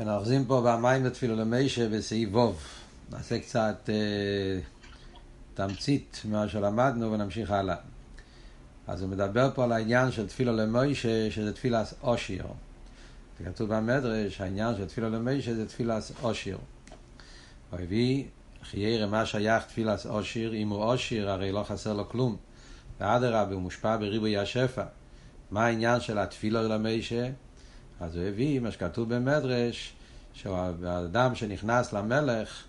אנחנו אוחזים פה במים לתפילו למישה בסעיף ווב. נעשה קצת אה, תמצית ממה שלמדנו ונמשיך הלאה. אז הוא מדבר פה על העניין של תפילו למוישה, שזה תפילת אושיר. כתוב במדרש, העניין של תפילו למוישה זה תפילת אושיר. הוא הביא, חיירה מה שייך תפילת אושיר, אם הוא אושיר הרי לא חסר לו כלום. ואדרבה, הוא מושפע בריבוי השפע. מה העניין של התפילו למוישה? אז הוא הביא מה שכתוב במדרש, שהאדם שנכנס למלך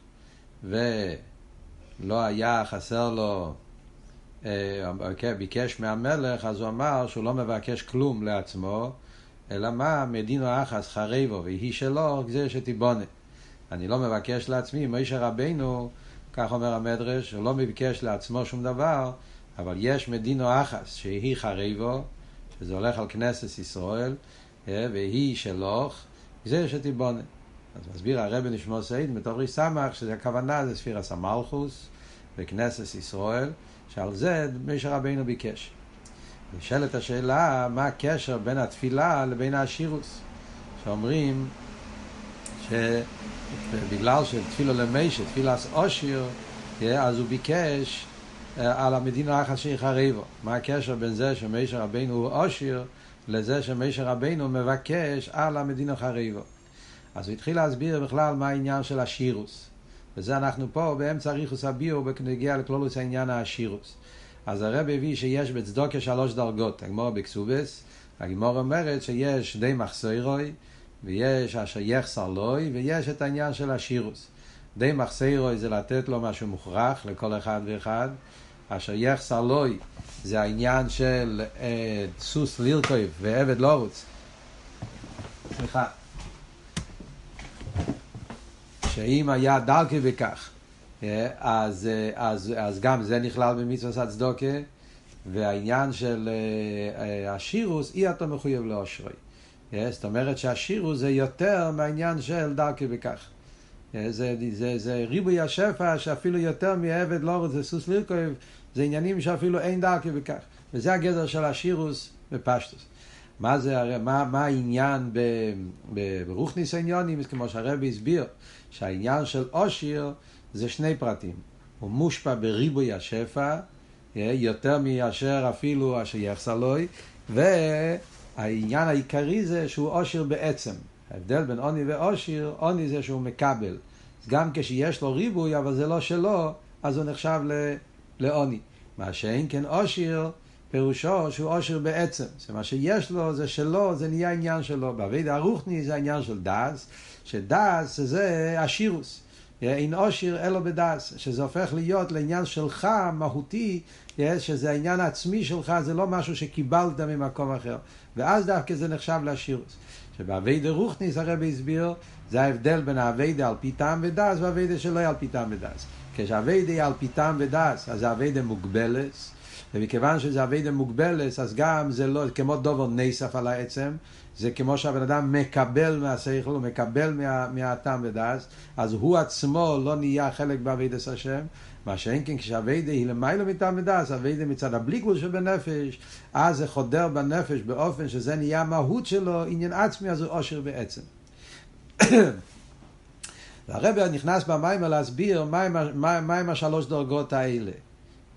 ולא היה חסר לו, אה, ביקש מהמלך, אז הוא אמר שהוא לא מבקש כלום לעצמו, אלא מה? מדינו אחס חרבו ויהי שלו, זה שתיבונה. אני לא מבקש לעצמי, מוישה רבנו, כך אומר המדרש, הוא לא מבקש לעצמו שום דבר, אבל יש מדינו אחס שהיא חרבו, שזה הולך על כנסת ישראל, והיא שלוך, זה שתיבונה. אז מסביר הרבי נשמור סעיד מתוך ריס סמך, שזה הכוונה, זה ספירס המלכוס וכנסת ישראל, שעל זה משה רבינו ביקש. נשאלת השאלה, מה הקשר בין התפילה לבין השירוס? שאומרים שבגלל שתפילו למשה, תפילס אושיר, אה, אז הוא ביקש אה, על המדינה החשי חריבו. מה הקשר בין זה שמשה רבינו הוא אושיר לזה שמשה רבינו מבקש על המדינה חריבו. אז הוא התחיל להסביר בכלל מה העניין של השירוס. וזה אנחנו פה באמצע ריחוס הביאו בנגיע לכלולוס העניין השירוס. אז הרב הביא שיש בצדוקה שלוש דרגות. הגמור בקסובס, הגמור אומרת שיש די מחסוירוי, ויש אשר יחסר לוי, ויש את העניין של השירוס. די מחסוירוי זה לתת לו משהו מוכרח לכל אחד ואחד. אשר יחסר לוי זה העניין של אה, סוס לרכוב ועבד לורוץ. סליחה. שאם היה דרכי בכך, אה, אז, אה, אז, אז גם זה נכלל במצוות הצדוקה, והעניין של אה, השירוס, אי אתה מחויב לאושרוי. זאת אומרת שהשירוס זה יותר מהעניין של דרכי בכך. זה, זה, זה ריבוי השפע שאפילו יותר מעבד לא רוצה סוס לרכוב, זה עניינים שאפילו אין דרכי בכך. וזה הגדר של השירוס בפשטוס. מה זה, מה, מה העניין ברוכניס העניונים, כמו שהרבי הסביר, שהעניין של אושיר זה שני פרטים. הוא מושפע בריבוי השפע, יותר מאשר אפילו אשר יחסר לוי, והעניין העיקרי זה שהוא אושיר בעצם. ההבדל בין עוני ואושיר, עוני זה שהוא מקבל. גם כשיש לו ריבוי, אבל זה לא שלו, אז הוא נחשב לעוני. מה שאין כן אושיר, פירושו שהוא עושר בעצם. זה מה שיש לו, זה שלו, זה נהיה עניין שלו. בעביד הרוחני זה העניין של דס, שדס זה השירוס. אין עושר אלו בדס, שזה הופך להיות לעניין שלך, מהותי, שזה העניין העצמי שלך, זה לא משהו שקיבלת ממקום אחר. ואז דווקא זה נחשב לשירוס. שבאביידה רוחניס הרבי הסביר, זה ההבדל בין האביידה על פי טעם ודס והאביידה שלא על פי טעם ודס. כשהאביידה על פי טעם ודס, אז האביידה מוגבלת, ומכיוון שזה אביידה מוגבלת, אז גם זה לא, כמו דובר נסף על העצם, זה כמו שהבן אדם מקבל מהשכל, הוא מקבל מה, מהטעם ודס, אז הוא עצמו לא נהיה חלק באביידס השם, מה שאין כן כשאביידה היא למעלה מטעם ודס, אביידה מצד הבליקול שבנפש, אז זה חודר בנפש באופן שזה נהיה המהות שלו, עניין עצמי, אז הוא עושר בעצם. והרבי נכנס במים להסביר מהם מה, מה, השלוש דרגות האלה.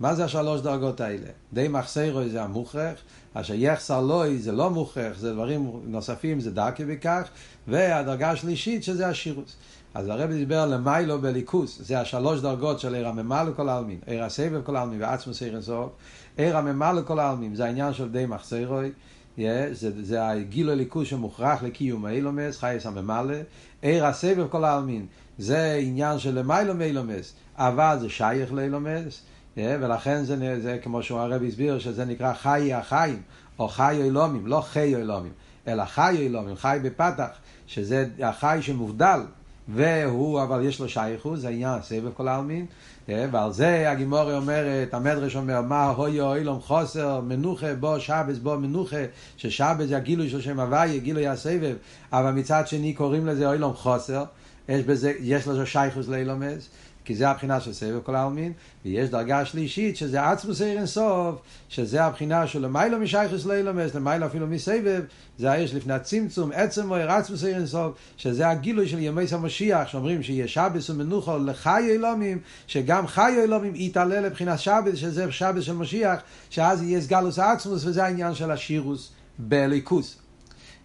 מה זה השלוש דרגות האלה? די מחסרו זה המוכרח, אשר יחסר לוי זה לא מוכרח, זה דברים נוספים, זה דרכי בכך, והדרגה השלישית שזה השירוס. אז הרב דיבר למיילו בליכוס, זה השלוש דרגות של עיר הממה לכל העלמין, עיר הסבב כל העלמין ועצמוס עיר הסוף, עיר הממה לכל העלמין, זה העניין של די מחסרוי, yeah, זה, זה הגיל הליכוס שמוכרח לקיום האילומס, חייס הממלא, עיר הסבב כל העלמין, זה עניין של למיילו מאילומס, אבל זה שייך לאילומס, ולכן זה, זה כמו שהרב הסביר, שזה נקרא חיי החיים, או חי אילומים, לא חי אילומים, אלא חי אילומים, חי בפתח, שזה החי שמובדל, והוא, אבל יש לו שייכות, זה עניין סבב כל העלמין, ועל זה הגימורי אומרת, המדרש אומר, מה הויו אילום חוסר, מנוחה בו שבס בו מנוחה, ששבס זה הגילוי של שם הוויה, גילוי הסבב, אבל מצד שני קוראים לזה אילום חוסר, יש, בזה, יש לזה שייכוס לאילומס, כי זה הבחינה של סבב כל העלמין, ויש דרגה שלישית שזה עצמוס עיר אינסוף, שזה הבחינה של למיילו משייכוס לאילומס, למיילו אפילו מסבב, זה האש לפני הצמצום, עצם מויר עצמוס עיר אינסוף, שזה הגילוי של ימי המשיח, שאומרים שיהיה שבס ומנוחו לחי אילומים, שגם חי אילומים יתעלה לבחינת שבס, שזה שבס של משיח, שאז יהיה סגלוס עצמוס, וזה העניין של השירוס בליכוס.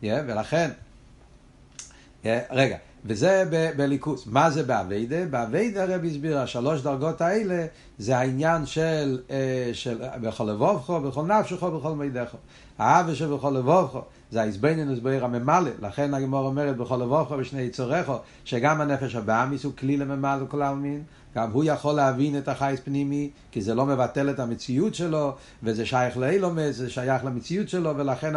Yeah, ולכן, yeah, רגע, וזה בליכוס. מה זה באביידה? באביידה הרב הסביר, השלוש דרגות האלה זה העניין של, של בכל לבובכו, בכל נפשכו, בכל מידךו. האווה שבכל לבובכו זה ההזבנינוס בעיר הממלא, לכן הגמור אומרת בכל לבובכו בשני יצורכו, שגם הנפש הבאמיס הוא כלי לממלא כל העלמין. גם הוא יכול להבין את החייס פנימי, כי זה לא מבטל את המציאות שלו, וזה שייך לאילומס, זה שייך למציאות שלו, ולכן,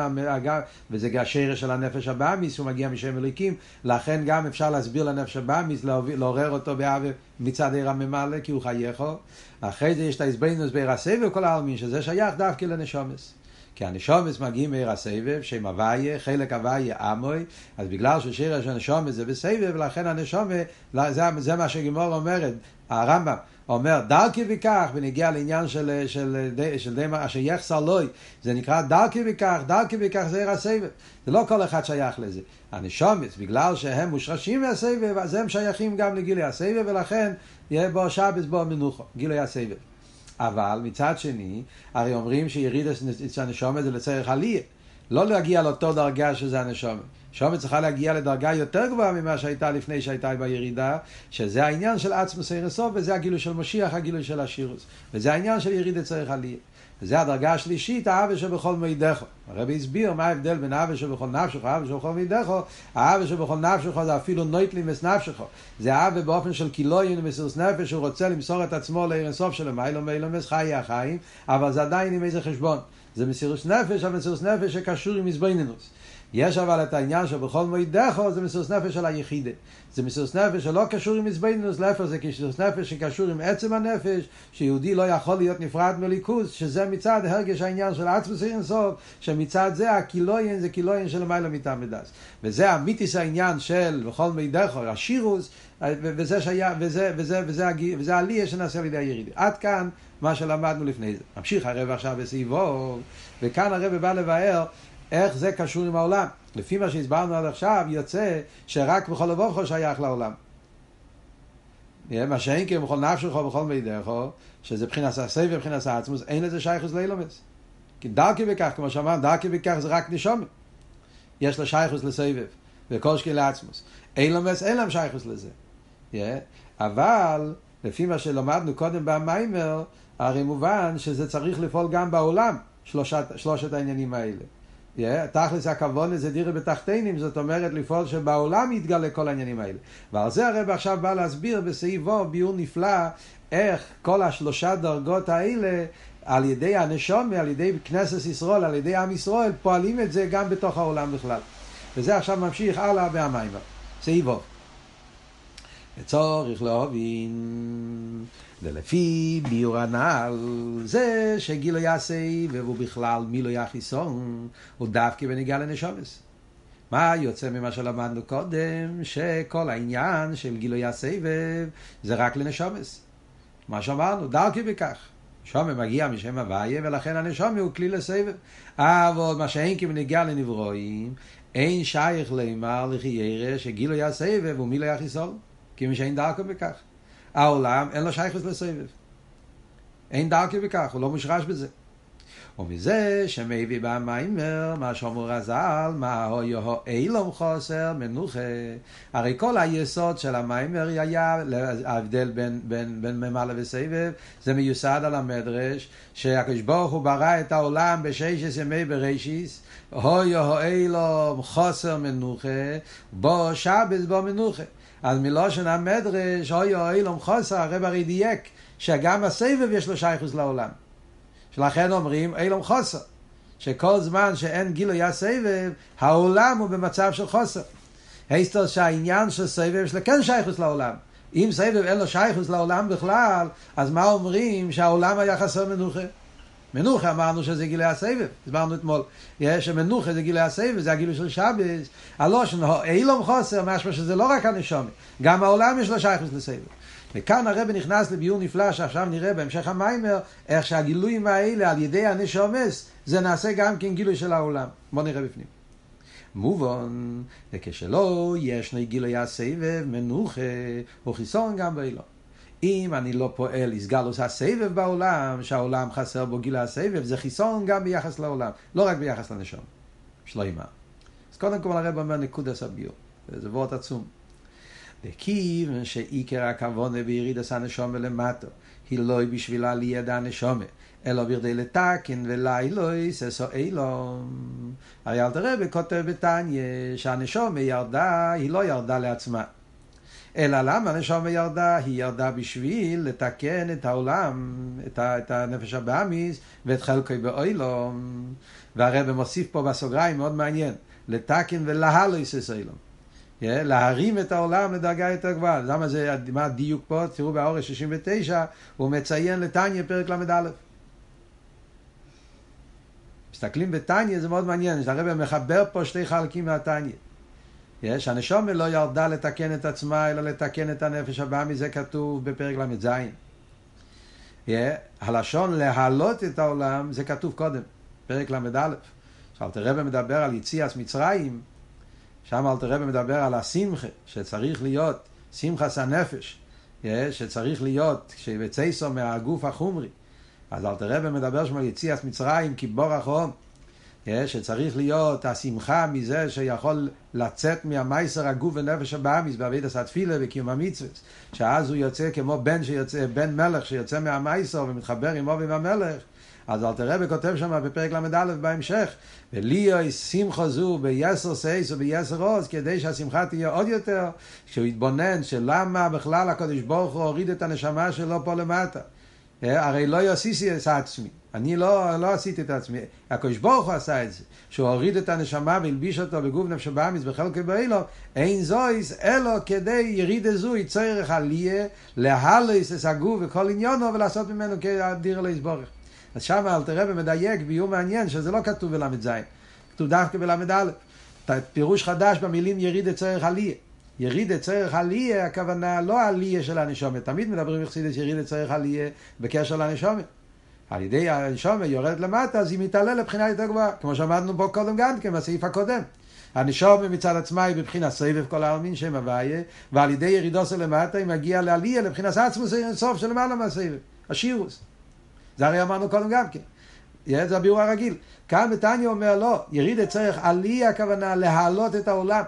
וזה השרש של הנפש הבאמיס, הוא מגיע משם אליקים, לכן גם אפשר להסביר לנפש הבאמיס, לעורר אותו באווה מצד עיר הממלא, כי הוא חייכו. אחרי זה יש את ההסבינוס בעיר הסבב כל העלמין, שזה שייך דווקא לנשומס. כי הנשומס מגיעים מעיר הסבב, שהם הוויה, חלק הוויה עמוי, אז בגלל ששיר הנשומס זה בסבב, לכן הנשומה, זה, זה מה שגימור אומרת, הרמב"ם אומר דרכי וכך, ונגיע לעניין של, של, של, של די אשר יחסר לוי, זה נקרא דרכי וכך, דרכי וכך זה עיר הסבב. זה לא כל אחד שייך לזה. הנשומץ, בגלל שהם מושרשים מהסבב, אז הם שייכים גם לגילוי הסבב, ולכן יהיה בו שבס בו מנוחו, גילוי הסבב. אבל מצד שני, הרי אומרים שיריד הנשומת זה לצורך עלייה. לא להגיע לאותו דרגה שזה הנשומת. שומת צריכה להגיע לדרגה יותר גבוהה ממה שהייתה לפני שהייתה בירידה, שזה העניין של עצמוס אירסוף, וזה הגילוי של משיח, הגילוי של השירוס. וזה העניין של ירידה צריך עלייה. וזה הדרגה השלישית, האווה שבכל מידךו. הרבי הסביר מה ההבדל בין האווה שבכל נפשך, האווה שבכל מידךו. האווה שבכל נפשך זה אפילו נויטלים את נפשך. זה האווה באופן של קילוין ומסירות נפש, הוא רוצה למסור את עצמו לעיר הסוף שלו, מיילו מיילו מס חיי החיים, אבל זה עדיין עם איזה חשבון. זה מסירות נפש, אבל מסירות נפש שקשור עם מזבנינוס. יש אבל את העניין שבכל מועידךו זה מסירות נפש של היחידה. זה מסירות נפש שלא קשור עם מזבנינוס, להפך זה מסירות נפש שקשור עם עצם הנפש, שיהודי לא יכול להיות נפרד מליכוז, שזה מצד הרגש העניין של עצמוס אינסוף, שמצד זה הקילוין זה קילוין של למעלה מטעם מדס. וזה המיתיס העניין של בכל מידךו, השירוס, וזה שהיה, וזה, וזה, וזה, וזה, העלייה שנעשה על ידי הירידי. עד כאן מה שלמדנו לפני זה. ממשיך הרב עכשיו בסביבו, וכאן הרב בא לבאר איך זה קשור עם העולם. לפי מה שהסברנו עד עכשיו, יוצא שרק בכל לבוכו שייך לעולם. מה שאין כן בכל נפשך ובכל מידך, שזה מבחינת הסבב ובחינת העצמוס, אין לזה שייכוס לאילומס. כי דרכי בכך, כמו שאמרנו, דרכי בכך זה רק נשומת. יש לה שייכוס לסבב, וכל שקיל לעצמוס. אילומס, אין להם שייכוס לזה. Yeah. אבל, לפי מה שלמדנו קודם במיימר, הרי מובן שזה צריך לפעול גם בעולם, שלושת, שלושת העניינים האלה. תכלס הכוון זה דירה בתחתינים, זאת אומרת לפעול שבעולם יתגלה כל העניינים האלה. ועל זה הרב עכשיו בא להסביר בסעיף וו ביור נפלא איך כל השלושה דרגות האלה על ידי הנשום, על ידי כנסת ישראל, על ידי עם ישראל, פועלים את זה גם בתוך העולם בכלל. וזה עכשיו ממשיך הלאה בהמיימר. סעיף וו. וצורך להבין ולפי ביור הנ"ל, זה שגילו יעשה והוא בכלל מי לא יחיסון, הוא דווקא בניגע לנשומס. מה יוצא ממה שלמדנו קודם? שכל העניין של גילוי הסבב זה רק לנשומס. מה שאמרנו, דרכי בכך. שומר מגיע משם הוויה, ולכן הנשומר הוא כלי לסבב. אבל מה שאין כבנגיע לנברואים, אין שייך לימר לחיירה שגילו יסבב ומי לא יחיסון. כי מי שאין דרכו בכך. העולם אין לו שייכות לסבב. אין דרכי בכך, הוא לא מושרש בזה. ומזה שמביא במיימר, מה שאומר הזל, מה הו אילום חוסר מנוחה. הרי כל היסוד של המיימר היה ההבדל בין, בין, בין ממלא וסבב, זה מיוסד על המדרש, שהקדוש ברוך הוא ברא את העולם בששת ימי בראשיס, הו אילום חוסר מנוחה, בו שבס בו מנוחה. אז מלושן המדרש, אוי אוי אילום חוסר, הרב הרי דייק, שגם הסבב יש לו שייכוס לעולם. שלכן אומרים אילום חוסר, שכל זמן שאין גילוי הסבב, העולם הוא במצב של חוסר. היסטר שהעניין של סבב יש לו כן שייכוס לעולם. אם סבב אין לו שייכוס לעולם בכלל, אז מה אומרים שהעולם היה חסר מנוחה? מנוחה אמרנו שזה גילי הסבב, הסברנו אתמול. יש מנוחה זה גילי הסבב, זה הגילוי של שבס. הלושן, אילום חוסר, משמע שזה לא רק הנשומת, גם העולם יש לו שייכוס לסבב. וכאן הרב נכנס לביור נפלא שעכשיו נראה בהמשך המיימר, איך שהגילויים האלה על ידי הנשומס, זה נעשה גם כן גילוי של העולם. בואו נראה בפנים. מובן, וכשלא ישנו גילוי הסבב, מנוחה, הוא חיסון גם באילון. אם אני לא פועל איסגלוס הסבב בעולם, שהעולם חסר בו גילה הסבב, זה חיסון גם ביחס לעולם, לא רק ביחס לנשום. שלמה. אז קודם כל הרב אומר נקודס הביור, זה וורט עצום. וכיוון שעיקר הכוונה בירידס הנשום למטו, היא לא בשבילה לידע הנשומה, אלא בכדי לתקן ולאילוי ססו אילום. הרי אלתר רבי כותב בתניא שהנשומה ירדה, היא לא ירדה לעצמה. אלא למה הנשמה ירדה? היא ירדה בשביל לתקן את העולם, את, ה, את הנפש הבאמיס ואת חלקי באוילום. והרבא מוסיף פה בסוגריים מאוד מעניין, לתקן ולהלויס אילום. Yeah, להרים את העולם לדרגה יותר גבוהה. למה זה, מה הדיוק פה? תראו באורש 69, הוא מציין לתניא פרק ל"א. מסתכלים בתניא זה מאוד מעניין, הרב מחבר פה שתי חלקים מהתניא. יש, הנשומה לא ירדה לתקן את עצמה, אלא לתקן את הנפש הבאה, מזה כתוב בפרק ל"ז. הלשון להעלות את העולם, זה כתוב קודם, פרק ל"א. כשאלתר רבי מדבר על יציאת מצרים, שם אלתר מדבר על השמחה, שצריך להיות שמחס הנפש, שצריך להיות, כשיצא מהגוף החומרי. אז אלתר רבי מדבר שם על יציאת מצרים, כי בור החום. שצריך להיות השמחה מזה שיכול לצאת מהמייסר הגוף ונפש הבאמיס בעבידת התפילה וקיום המצוות. שאז הוא יוצא כמו בן שיוצא, בן מלך שיוצא מהמייסר ומתחבר עם אובי המלך. אז אלתר רבי כותב שם בפרק ל"א בהמשך. וליאוי שמחו זו ביסר סייס וביסר עוז כדי שהשמחה תהיה עוד יותר כשהוא יתבונן שלמה בכלל הקדוש ברוך הוא הוריד את הנשמה שלו פה למטה. הרי לא יוסיסי את עצמי אני לא, לא עשיתי את עצמי, הקדוש ברוך הוא עשה את זה, שהוא הוריד את הנשמה והלביש אותו בגוף נפש הבאמיס בחלקי באילו, אין זויס אלו כדי יריד זוי צורך עליה, להלס את הגוף וכל עניונו ולעשות ממנו כאדיר אלוהיס בורך. אז שם אל תראה ומדייק ביום מעניין שזה לא כתוב בל"ז, כתוב דווקא בל"א, פירוש חדש במילים יריד את צורך עליה. יריד את צורך עליה, הכוונה לא עליה של הנשומת, תמיד מדברים בחסידס יריד את צורך עליה בקשר לנשומת. על ידי הנשומה יורדת למטה, אז היא מתעלה לבחינה יותר גבוהה, כמו שאמרנו פה קודם גם כן, בסעיף הקודם. הנשומה מצד עצמה היא בבחינה סבב כל העלמין שם הוויה, ועל ידי ירידו של למטה היא מגיעה לעלייה לבחינה עצמוס סוף למעלה מהסבב, השירוס. זה הרי אמרנו קודם גם כן. זה הביאור הרגיל. כאן בתניא אומר לא, יריד צריך עלייה הכוונה להעלות את העולם.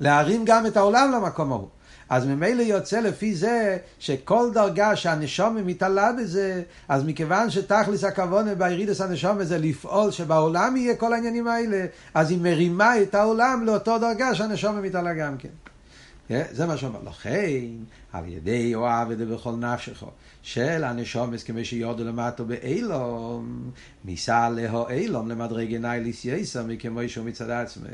להרים גם את העולם למקום ההוא. אז ממילא יוצא לפי זה שכל דרגה שהנשומה מתעלה בזה, אז מכיוון שתכלס הכוונה בירידס הנשומה זה לפעול שבעולם יהיה כל העניינים האלה, אז היא מרימה את העולם לאותו דרגה שהנשומה מתעלה גם כן. זה מה שאומר. לכן, על ידי אוהב את זה בכל נפשך, של הנשומס כמי שיורדו למטו באילום, ניסה לאו אילום למדרגי נייליס יסר מכמו שהוא מצד עצמי.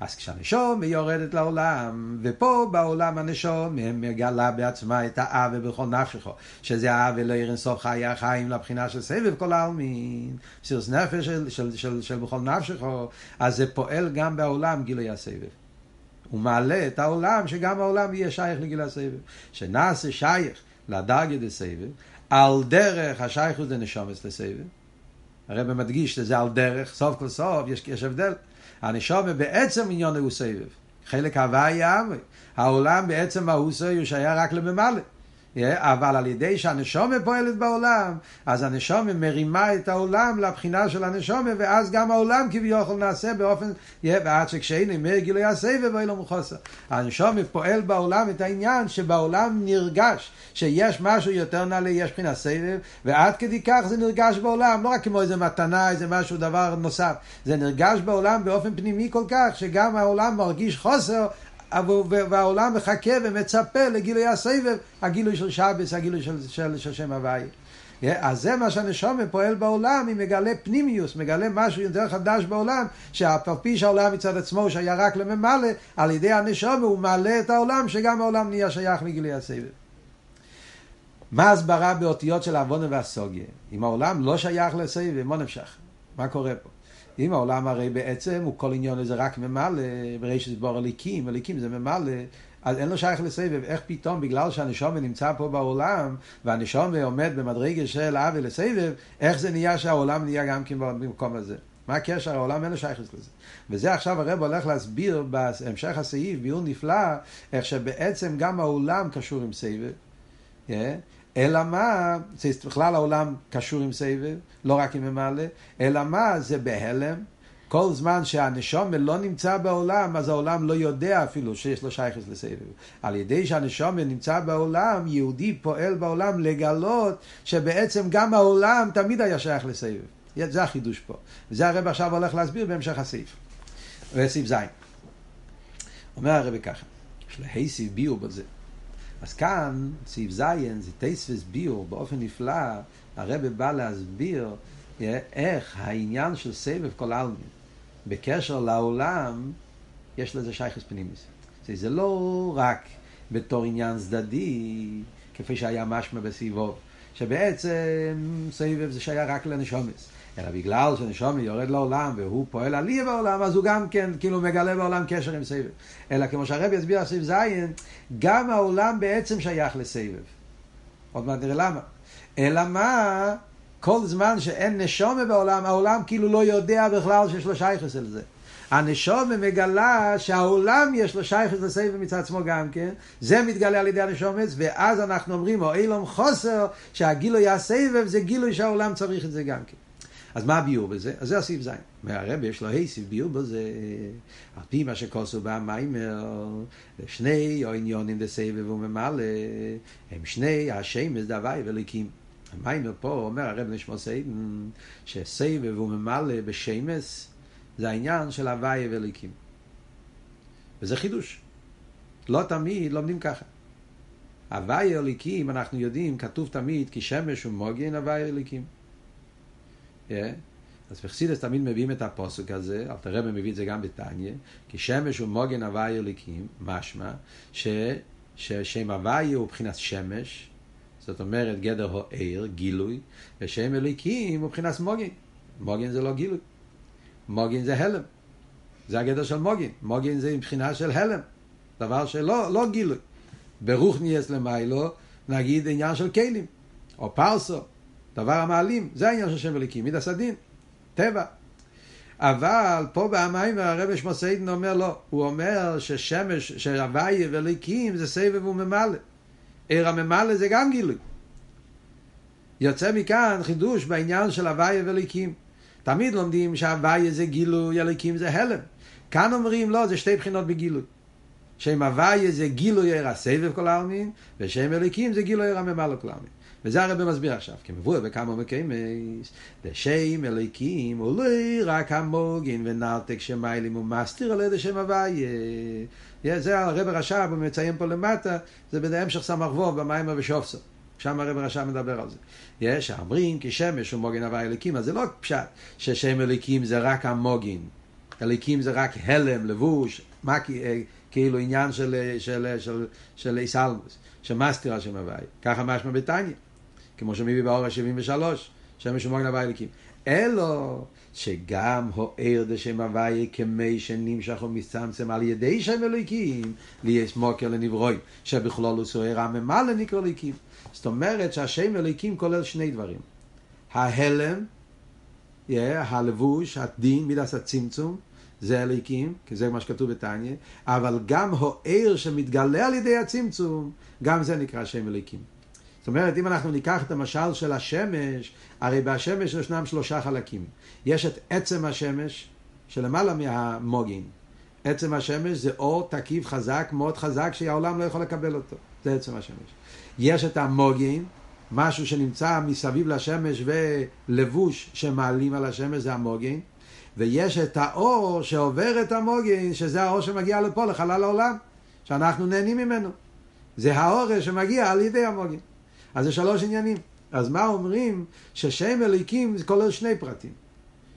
אז כשהנשום יורדת לעולם, ופה בעולם הנשום מגלה בעצמה את האב בכל נפשך, שזה האב ולא ירן סוף חיי החיים לבחינה של סבב כל העלמין, סירס נפש של, של, של, של בכל נפשך, אז זה פועל גם בעולם גילוי הסבב. הוא מעלה את העולם, שגם העולם יהיה שייך לגיל הסבב. שנעשה שייך לדרגה דסבב, על דרך השייכות דנשומס לסבב. הרב מדגיש שזה על דרך, סוף כל סוף, יש, יש הבדל. הנשומה בעצם עניון הוא סבב. חלק הוויה, העולם בעצם מהוסו הוא שייך רק לממלא. אבל על ידי שהנשומה פועלת בעולם, אז הנשומה מרימה את העולם לבחינה של הנשומה, ואז גם העולם כביכול נעשה באופן, ועד שכשאין אמר גילוי הסבב, ואין לו מחוסר. הנשומה פועל בעולם את העניין שבעולם נרגש שיש משהו יותר נעלה, יש בחינה סבב, ועד כדי כך זה נרגש בעולם, לא רק כמו איזה מתנה, איזה משהו, דבר נוסף, זה נרגש בעולם באופן פנימי כל כך, שגם העולם מרגיש חוסר, והעולם מחכה ומצפה לגילוי הסבב, הגילוי של שבס, הגילוי של, של, של שם הוואי. אז זה מה שהנשומה פועל בעולם, היא מגלה פנימיוס, מגלה משהו יותר חדש בעולם, שאף פי שהעולם מצד עצמו שהיה רק לממלא, על ידי הנשומה הוא מעלה את העולם, שגם העולם נהיה שייך לגילוי הסבב. מה הסברה באותיות של העוונה והסוגיה? אם העולם לא שייך לסבב, מה נמשך? מה קורה פה? אם העולם הרי בעצם הוא כל עניון זה רק ממלא, ברישת בור הליקים, הליקים זה ממלא, אז אין לו שייך לסבב. איך פתאום, בגלל שהנשום נמצא פה בעולם, והנשום עומד במדרגה של אבי לסבב, איך זה נהיה שהעולם נהיה גם כן במקום הזה? מה הקשר? העולם אין לו שייך לזה. וזה עכשיו הרב הולך להסביר בהמשך הסעיף, ביור נפלא, איך שבעצם גם העולם קשור עם סבב. Yeah. אלא מה, בכלל העולם קשור עם סבב, לא רק עם ממלא, אלא מה, זה בהלם. כל זמן שהנשום לא נמצא בעולם, אז העולם לא יודע אפילו שיש לו שייכס לסבב. על ידי שהנשום נמצא בעולם, יהודי פועל בעולם לגלות שבעצם גם העולם תמיד היה שייך לסבב. זה החידוש פה. וזה הרב עכשיו הולך להסביר בהמשך הסעיף. וסעיף ז'. אומר הרב ככה, יש סעיף ביור בזה. אז כאן, סעיף ז', זה טייספס ביור, באופן נפלא, הרב בא להסביר איך העניין של סבב כל העלמין, בקשר לעולם, יש לזה שייכס פנימיס. זה לא רק בתור עניין צדדי, כפי שהיה משמע בסביבו, שבעצם סבב זה שייך רק לנשומס. אלא בגלל שנשומי יורד לעולם והוא פועל עלייה בעולם, אז הוא גם כן כאילו מגלה בעולם קשר עם סבב. אלא כמו שהרבי יסביר סביב זין, גם העולם בעצם שייך לסבב. עוד מעט נראה למה. אלא מה, כל זמן שאין נשומה בעולם, העולם כאילו לא יודע בכלל שיש לו שייכס אל זה. הנשומה מגלה שהעולם יש לו שייכס לסבב מצד עצמו גם כן, זה מתגלה על ידי הנשומץ, ואז אנחנו אומרים, או אילום חוסר, שהגילוי הסבב זה גילוי שהעולם צריך את זה גם כן. אז מה הביאור בזה? אז זה הסעיף זין. מהרבי יש לו היסיף ביאור בזה, על פי מה שכוסו במיימר, שני העניונים דסבב וממלא, הם שני השמש דווי וליקים. המיימר פה אומר הרב נשמע סיידן, שסבב וממלא בשמש זה העניין של הווי וליקים. וזה חידוש. לא תמיד לומדים ככה. הווי אליקים, אנחנו יודעים, כתוב תמיד, כי שמש ומוגן הווי אליקים. אז בחסידס תמיד מביאים את הפוסק הזה, אל תראה מביא את זה גם בתניא, כי שמש הוא מוגן הוואי אליקים, משמע, ש, ששם הוואי הוא מבחינת שמש, זאת אומרת גדר הוא עיר, גילוי, ושם אליקים הוא מבחינת מוגן. מוגן זה לא גילוי. מוגן זה הלם. זה הגדר של מוגן. מוגן זה מבחינה של הלם. דבר שלא לא גילוי. ברוך נהייס למיילו, נגיד עניין של כלים, או פרסו. דבר המעלים, זה העניין של שם וליקים, מידע סדין, טבע. אבל פה במים הרב שמוסיידן אומר לא, הוא אומר ששמש, שהוויה וליקים זה סבב וממלא. עיר הממלא זה גם גילוי. יוצא מכאן חידוש בעניין של הוויה וליקים. תמיד לומדים שהוויה זה גילוי, הליקים זה הלם. כאן אומרים לא, זה שתי בחינות בגילוי. שם הוויה זה גילוי עיר הסבב כל העלמין, ושם הליקים זה גילוי עיר הממלא כל העלמין. וזה הרב מסביר עכשיו, כמבואר בכמה מקיימס, לשם אליקים הוא לא רק המוגין ונרתק שמיילים ומסתיר על ידי שם הוויה. זה הרב הרש"ב, הוא מציין פה למטה, זה בהמשך סמ"ך ווב במיימר ושופסו. שם הרב הרש"ב מדבר על זה. יש האומרים כי שמש הוא מוגין הוויה אליקים, אז זה לא פשט ששם אליקים זה רק המוגין. אליקים זה רק הלם, לבוש, מה, כאילו עניין של, של, של, של איסלמוס, שמסתיר על שם הוויה. ככה משמע בתניא. כמו שמביא באור ה-73, שמש ומוגן הווי אליקים. אלו שגם הוער דשם הווי כמי שנמשך ומצמצם על ידי שם אליקים, לי יש מוקר לנברוי, שבכלול הוא סוער הממלא נקרא אליקים. זאת אומרת שהשם אליקים כולל שני דברים. ההלם, yeah, הלבוש, הדין, מידס הצמצום, זה אליקים, כי זה מה שכתוב בתניא, אבל גם הוער שמתגלה על ידי הצמצום, גם זה נקרא שם אליקים. אומרת, אם אנחנו ניקח את המשל של השמש, הרי בשמש ישנם שלושה חלקים. יש את עצם השמש, שלמעלה מהמוגין. עצם השמש זה אור תקיף חזק, מאוד חזק, שהעולם לא יכול לקבל אותו. זה עצם השמש. יש את המוגין, משהו שנמצא מסביב לשמש ולבוש שמעלים על השמש, זה המוגין. ויש את האור שעובר את המוגין, שזה האור שמגיע לפה, לחלל העולם, שאנחנו נהנים ממנו. זה האור שמגיע על ידי המוגין. אז זה שלוש עניינים. אז מה אומרים? ששם אליקים זה כולל שני פרטים.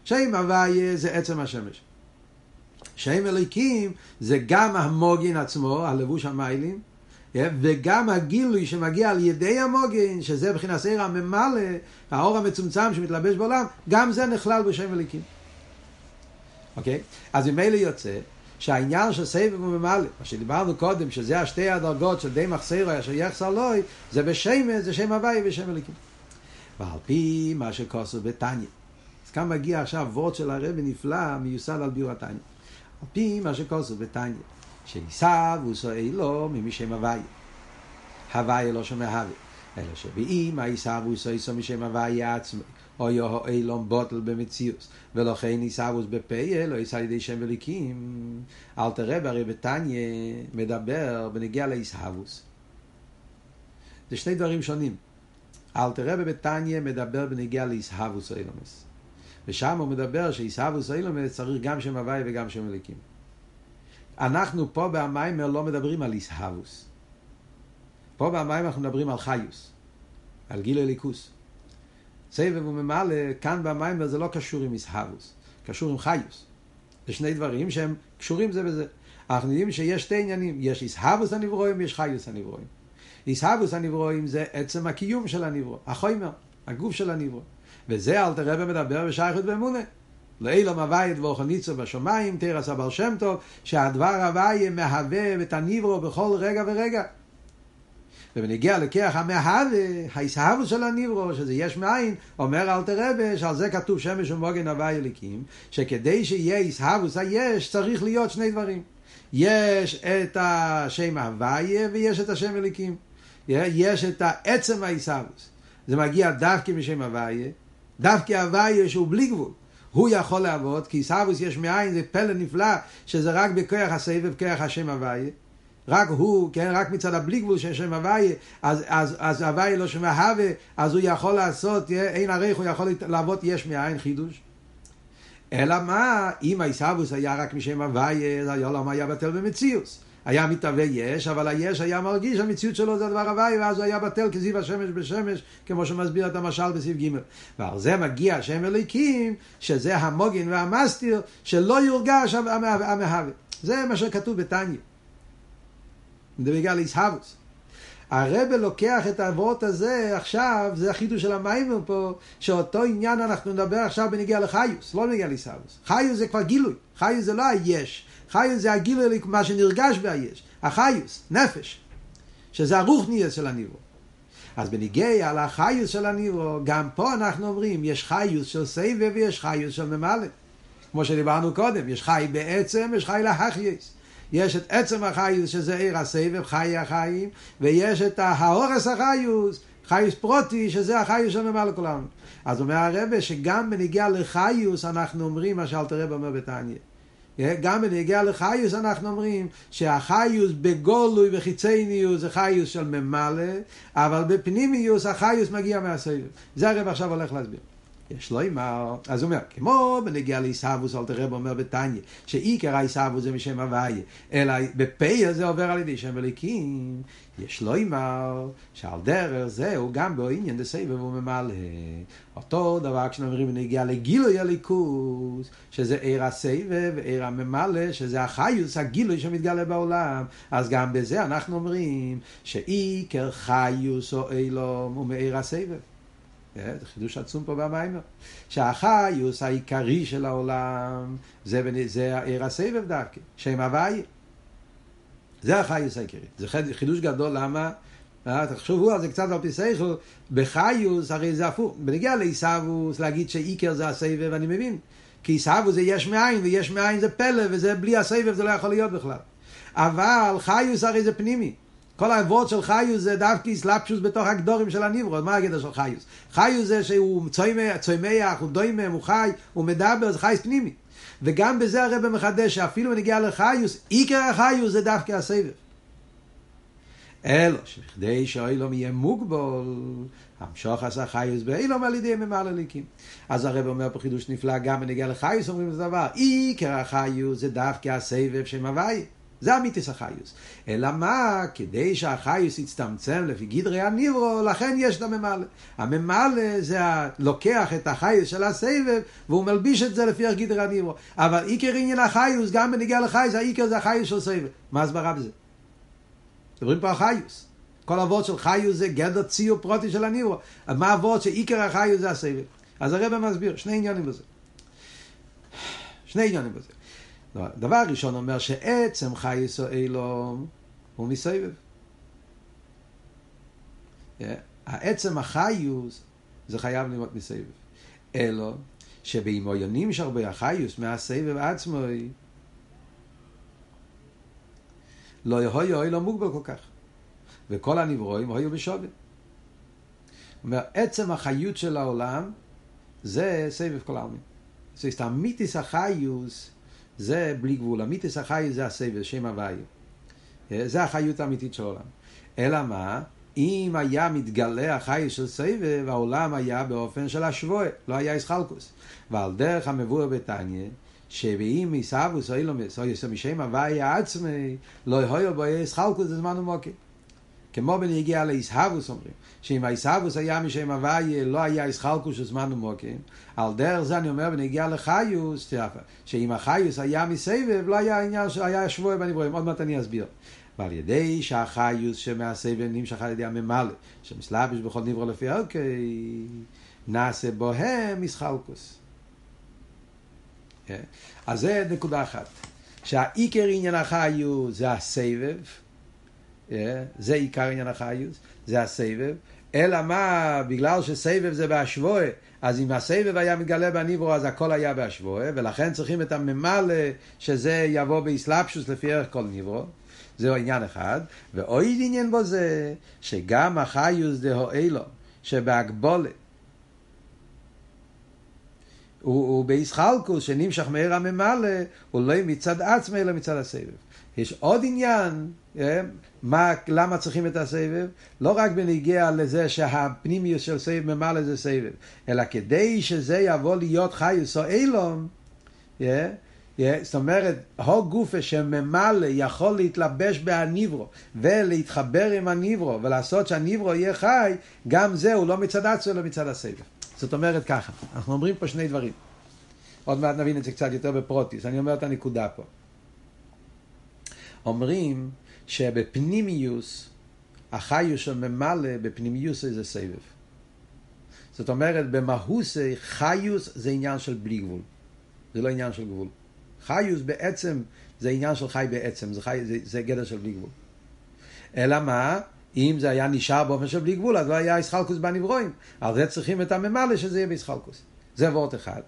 שם הוויה זה עצם השמש. שם אליקים זה גם המוגין עצמו, הלבוש המיילים, וגם הגילוי שמגיע על ידי המוגין, שזה מבחינת סעיר הממלא, האור המצומצם שמתלבש בעולם, גם זה נכלל בשם אליקים. אוקיי? אז ממילא יוצא שהעניין של סבב וממלא, מה שדיברנו קודם, שזה השתי הדרגות של די מחסרו אשר יחסר לוי, זה בשמש, זה שם הוואי ושם אליקים. ועל פי מה שכוסו בתניא. אז כאן מגיע עכשיו וורד של הרבי נפלא, מיוסד על ביור התניא. על פי מה שכוסו בתניא, שעיסב וסועי לו ממשם הוואי. הוואי לא שומע הוואי. אלא שבאם העיסב וסועי לו משם הוואי עצמי. או יהו אילום בוטל במציאוס, ולכן עיסאוויס בפייל, או עיסא לידי שם וליקים. אל תראה הרי בתניא מדבר בנגיע לעיסאוויס. זה שני דברים שונים. אל תראה בתניא מדבר בנגיע לעיסאוויס אילומס. ושם הוא מדבר שעיסאוויס אילומס צריך גם שם הוואי וגם שם וליקים. אנחנו פה במיימר לא מדברים על עיסאוויס. פה במיימר אנחנו מדברים על חיוס, על גיל הליכוס. סבב וממלא, כאן במיימר זה לא קשור עם איסהבוס, קשור עם חיוס. זה שני דברים שהם קשורים זה בזה. אנחנו יודעים שיש שתי עניינים, יש איסהבוס הנברואים ויש חיוס הנברואים. איסהבוס הנברואים זה עצם הקיום של הנברוא, החוימר, הגוף של הנברוא. וזה אל תראה ומדבר בשייכות באמונה. לאילום הוויה דבור חניצו בשמיים, תרס הבר שם טוב, שהדבר הוויה מהווה את הנברוא בכל רגע ורגע. ובנגיע לכיח המהווה, ההסהבו של הניברו, שזה יש מאין, אומר אל תרבה, שעל זה כתוב שמש ומוגן הווה אליקים, שכדי שיהיה הסהבוס היש, צריך להיות שני דברים. יש את השם הוויה ויש את השם אליקים. יש את העצם ההסהבוס. זה מגיע דווקא משם הוויה, דווקא הוויה שהוא בלי גבול. הוא יכול לעבוד, כי סבוס יש מאין, זה פלא נפלא, שזה רק בכוח הסבב, כוח השם הוויה. רק הוא, כן, רק מצד הבלי גבול של שם הוויה, אז, אז, אז הוויה לא שם הווה, אז הוא יכול לעשות, אין ערך, הוא יכול לעבוד יש מאין חידוש. אלא מה, אם העיסאוווס היה רק משם הוויה, אז למה היה בטל במציאוס. היה מתהווה יש, אבל היש היה מרגיש, המציאות שלו זה הדבר הוויה, ואז הוא היה בטל כזיו השמש בשמש, כמו שמסביר את המשל בסעיף ג'. ועל זה מגיע שם אליקים, שזה המוגן והמסתיר, שלא יורגש המהווה. זה מה שכתוב בתניא. בגלל איסהבוס. הרבה לוקח את האבות הזה עכשיו, זה החידוש של המים פה, שאותו עניין אנחנו נדבר עכשיו בנגיע לחיוס, לא בנגיע לאיסהבוס. חיוס זה כבר גילוי, חיוס זה לא היש, חיוס זה הגילוי, מה שנרגש ביש, החיוס, נפש, שזה הרוחניאס של הניבו. אז בניגיע לחיוס של הניבו, גם פה אנחנו אומרים, יש חיוס של סבב ויש חיוס של ממלא. כמו שדיברנו קודם, יש חי בעצם, יש חי להחייס. יש את עצם החיוס שזה עיר הסבב, חי החיים, ויש את האורס החיוס, חיוס פרוטי, שזה החיוס שממלא לכולנו. אז אומר הרבה שגם בנגיע לחיוס אנחנו אומרים מה שאלתר רב אומר בתניא. גם בנגיע לחיוס אנחנו אומרים שהחיוס בגולוי וחיצניוס זה חיוס של ממלא, אבל בפנימיוס החיוס מגיע מהסבב. זה הרב עכשיו הולך להסביר. יש לו אמר, אז הוא אומר, כמו בנגיע לעיסאוווס, אל תראה אומר בתניא, שעיקר העיסאוווס זה משם הוויה, אלא בפה זה עובר על ידי שם אליקים, יש לו אמר, שעל דרך זה הוא גם בעניין דסבב וממלא. אותו דבר כשאנחנו אומרים בנגיע לגילוי הליכוס, שזה עיר הסבב, עיר הממלא, שזה החיוס, הגילוי שמתגלה בעולם, אז גם בזה אנחנו אומרים שעיקר חיוס או אילום הוא מעיר הסבב. זה חידוש עצום פה במיימר. שהחיוס העיקרי של העולם זה, זה עיר הסבב דווקא, שם הוואי. זה החיוס העיקרי. זה חידוש גדול, למה? תחשבו על זה קצת על פי סייכו, בחיוס הרי זה הפוך. בנגיע לעיסאוווס להגיד שאיקר זה הסבב, אני מבין. כי עיסאוווס זה יש מאין, ויש מאין זה פלא, וזה בלי הסבב זה לא יכול להיות בכלל. אבל חיוס הרי זה פנימי. כל העבוד של חיוס זה דווקא סלפשוס בתוך הגדורים של הניברו, מה הגדר של חיוס? חיוס זה שהוא צומח, הוא דוימם, הוא חי, הוא מדבר, זה חייס פנימי. וגם בזה הרב מחדש, שאפילו בנגיע לחיוס, עיקר החיוס זה דווקא הסבב. אלו שבכדי שאוילום יהיה מוגבול, המשוך עשה חיוס באילום על ידי ממעל הליקים. אז הרב אומר פה חידוש נפלא, גם בנגיע לחיוס אומרים את הדבר, עיקר החיוס זה דווקא הסבב שם הוואי. זה אמיתיס החיוס. אלא מה? כדי שהחיוס יצטמצם לפי גדרי הניברו, לכן יש את הממלא. הממלא זה לוקח את החיוס של הסבב, והוא מלביש את זה לפי גדרי הניברו. אבל עיקר עניין החיוס, גם בנגיע לחיוס, העיקר זה החיוס של סבב. מה הסברה בזה? מדברים פה על חיוס. כל אבות של חיוס זה גדר ציור פרוטי של הניברו. מה אבות שעיקר החיוס זה הסבב? אז הרב מסביר, שני עניינים בזה. שני עניינים בזה. דבר ראשון אומר שעצם חייס או אילום הוא מסבב. העצם החיוס זה חייב להיות מסבב. אלו שבאמו יונים שהרבה החיוס מהסבב עצמו לא יהיו אוי לא מוגבל כל כך. וכל הנברואים היו בשווי. אומר, עצם החיות של העולם זה סבב כל העלמין. זאת אומרת, המיתיס החיוס זה בלי גבול. המיתיס החיוס זה הסבב, שם הוויה. זה החיות האמיתית של העולם. אלא מה? אם היה מתגלה החי של סבב, העולם היה באופן של השבועה, לא היה איסחלקוס. ועל דרך המבואר בתניא, שבאם או אילומס, או יסו משם הוויה עצמי, לא יהיו בו איסחלקוס בזמן ומוקי. כמו בנגיע לאיסהבוס אומרים, שאם האיסהבוס היה משם הוויה, לא היה איסחלקוס בזמן ומוקי. על דרך זה אני אומר בנגיע לחיוס, שאם החיוס היה מסבב, לא היה עניין שהיה שבועה בנברואים. עוד מעט אני אסביר. ועל ידי שהחיוס שמעשה ונמשך על ידי הממלא, שמסלבש בכל נברו לפי אוקיי, נעשה בוהם מסחלקוס. אז זה נקודה אחת. שהעיקר עניין החיוס זה הסבב, זה עיקר עניין החיוס, זה הסבב, אלא מה, בגלל שסבב זה בהשבועה, אז אם הסבב היה מתגלה בניברו, אז הכל היה בהשבועה, ולכן צריכים את הממלא, שזה יבוא באסלאפשוס לפי ערך כל ניברו. זהו עניין אחד, ועוד עניין בו זה שגם החיוס דהו אילו, שבהגבולה, הוא, הוא באיסחלקוס שנמשך מהר הממלא, הוא לא מצד עצמי אלא מצד הסבב. יש עוד עניין, אה, מה, למה צריכים את הסבב? לא רק בנגיע לזה שהפנימיוס של סבב ממלא זה סבב, אלא כדי שזה יבוא להיות חיוס או אילום, yeah, אה, זאת אומרת, הו גופה שממלא יכול להתלבש בהניברו ולהתחבר עם הניברו ולעשות שהניברו יהיה חי, גם זה הוא לא מצד עצמו אלא מצד הסבב. זאת אומרת ככה, אנחנו אומרים פה שני דברים. עוד מעט נבין את זה קצת יותר בפרוטיס, אני אומר את הנקודה פה. אומרים שבפנימיוס, החיוס של ממלא בפנימיוס זה סבב. זאת אומרת, במהוסי חיוס זה עניין של בלי גבול. זה לא עניין של גבול. חיוס בעצם זה עניין של חי בעצם, זה, חי, זה, זה גדר של בלי גבול. אלא מה? אם זה היה נשאר באופן של בלי גבול, אז לא היה איסחלקוס בנברואים. על זה צריכים את הממלא שזה יהיה באיסחלקוס. זה וורט אחד.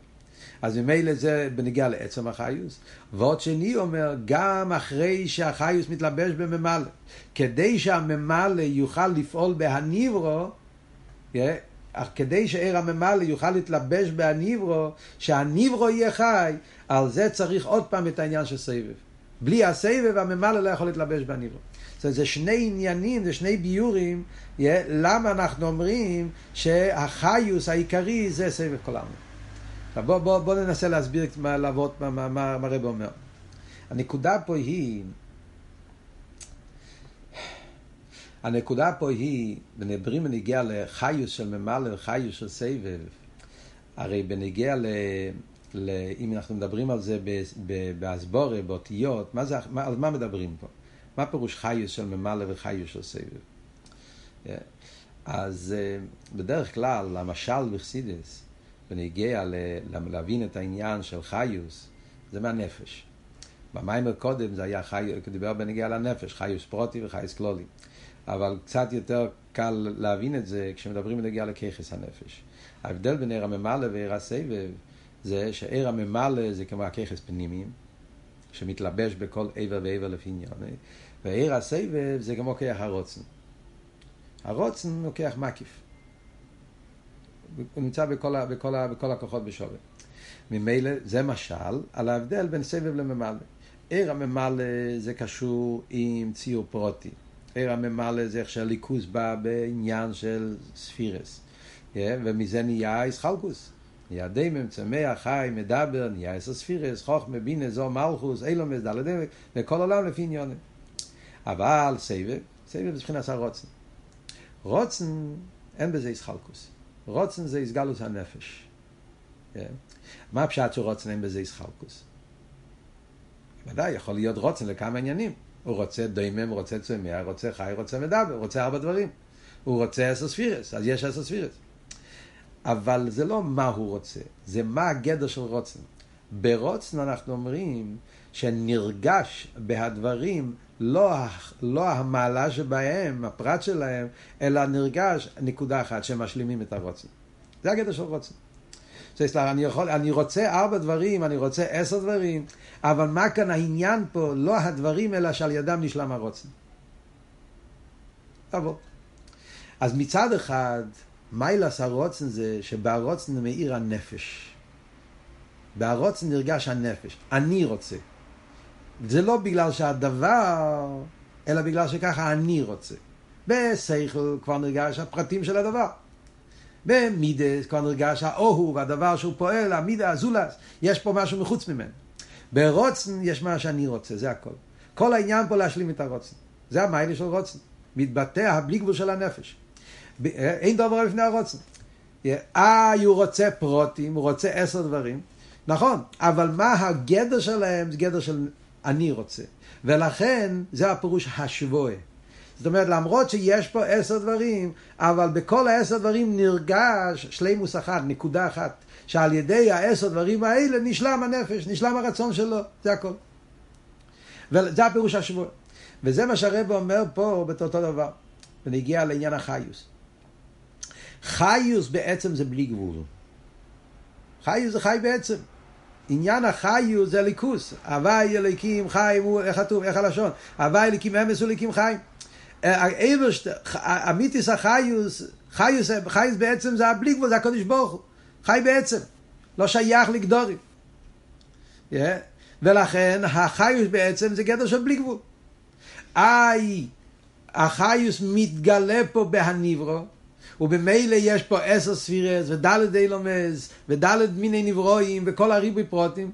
אז ממילא זה בנגיע לעצם החיוס. ועוד שני אומר, גם אחרי שהחיוס מתלבש בממלא, כדי שהממלא יוכל לפעול בהניברו, כדי שעיר הממלא יוכל להתלבש בהניברו, שהניברו יהיה חי, על זה צריך עוד פעם את העניין של סבב. בלי הסבב הממלא לא יכול להתלבש בהניברו. זאת אומרת, זה שני עניינים, זה שני ביורים, למה אנחנו אומרים שהחיוס העיקרי זה סבב כל העם. בוא, בוא, בוא ננסה להסביר, לעבוד מה, מה, מה, מה הרב אומר. הנקודה פה היא הנקודה פה היא, בנברים בנגיע לחיוס של ממלא וחיוס של סבב, הרי בנגיע ל... ל... אם אנחנו מדברים על זה באסבורה, באותיות, מה זה, מה, על מה מדברים פה? מה פירוש חיוס של ממלא וחיוס של סבב? אז אה, בדרך כלל, המשל בחסידס, בנגיע ל... להבין את העניין של חיוס, זה מהנפש. במיימר קודם זה היה חי... דיבר בנגיע לנפש, חיוס פרוטי וחיוס קלולי. אבל קצת יותר קל להבין את זה כשמדברים בנגיע לככס הנפש. ההבדל בין עיר הממלא ועיר הסבב זה שעיר הממלא זה כמו הככס פנימיים, שמתלבש בכל עבר ועבר לפי עניין, ועיר הסבב זה כמו כיח הרוצן. הרוצן כיח מקיף. הוא נמצא בכל, בכל, בכל הכוחות בשווה. ממילא זה משל על ההבדל בין סבב לממלא. עיר הממלא זה קשור עם ציור פרוטי. עיר הממלא זה איך שהליכוס בא בעניין של ספירס. Yeah, ומזה נהיה איסחלקוס. נהיה דמם, צמח, חי, מדבר, נהיה עשר ספירס, חוכמה, בינה, זו מלכוס, אילומס, דלת דמק, וכל עולם לפי עניונים. אבל סבב, סבב זה מבחינת הרוצן. רוצן, אין בזה איסחלקוס. רוצן זה איסגלוס הנפש. Yeah. מה הפשט של רוצן אין בזה איסחלקוס? ודאי, יכול להיות רוצן לכמה עניינים. הוא רוצה דוימם, רוצה צומח, רוצה חי, רוצה מדבר, רוצה ארבע דברים. הוא רוצה עשר ספירס, אז יש עשר ספירס. אבל זה לא מה הוא רוצה, זה מה הגדר של רוצן. ברוצן אנחנו אומרים שנרגש בהדברים לא, לא המעלה שבהם, הפרט שלהם, אלא נרגש נקודה אחת, שהם משלימים את הרוצן. זה הגדר של רוצן. אני, יכול, אני רוצה ארבע דברים, אני רוצה עשר דברים, אבל מה כאן העניין פה? לא הדברים, אלא שעל ידם נשלם הרוצן. תבוא. אז מצד אחד, מיילס הרוצן זה שבהרוצן מאיר הנפש. בהרוצן נרגש הנפש. אני רוצה. זה לא בגלל שהדבר, אלא בגלל שככה אני רוצה. בשכל כבר נרגש הפרטים של הדבר. במידס כבר נרגש האוהו והדבר שהוא פועל, המידה, הזולס, יש פה משהו מחוץ ממנו. ברוצן יש מה שאני רוצה, זה הכל. כל העניין פה להשלים את הרוצן. זה המיילה של רוצן. מתבטא בלי גבול של הנפש. אין דבר לפני הרוצן. אה, הוא רוצה פרוטים, הוא רוצה עשר דברים. נכון, אבל מה הגדר שלהם? זה גדר של אני רוצה. ולכן זה הפירוש השבועה. זאת אומרת, למרות שיש פה עשר דברים, אבל בכל העשר דברים נרגש שלימוס אחת, נקודה אחת, שעל ידי העשר דברים האלה נשלם הנפש, נשלם הרצון שלו, זה הכל. וזה הפירוש השבוע. וזה מה שהרב אומר פה באותו דבר, ונגיע לעניין החיוס. חיוס בעצם זה בלי גבול. חיוס זה חי בעצם. עניין החיוס זה ליכוס. הוואי אליקים חיים, הוא, איך כתוב, איך הלשון? הוואי אליקים אמס וליקים חיים. אמיתיס החיוס, חיוס, חיוס בעצם זה הבלי גבול, זה הקודש ברוך הוא. חי בעצם, לא שייך לגדורים. Yeah. ולכן החיוס בעצם זה גדר של בלי גבול. איי, החיוס מתגלה פה בהניברו, ובמילא יש פה עשר ספירס ודלת אילומס ודלת מיני נברואים וכל הריבוי פרוטים,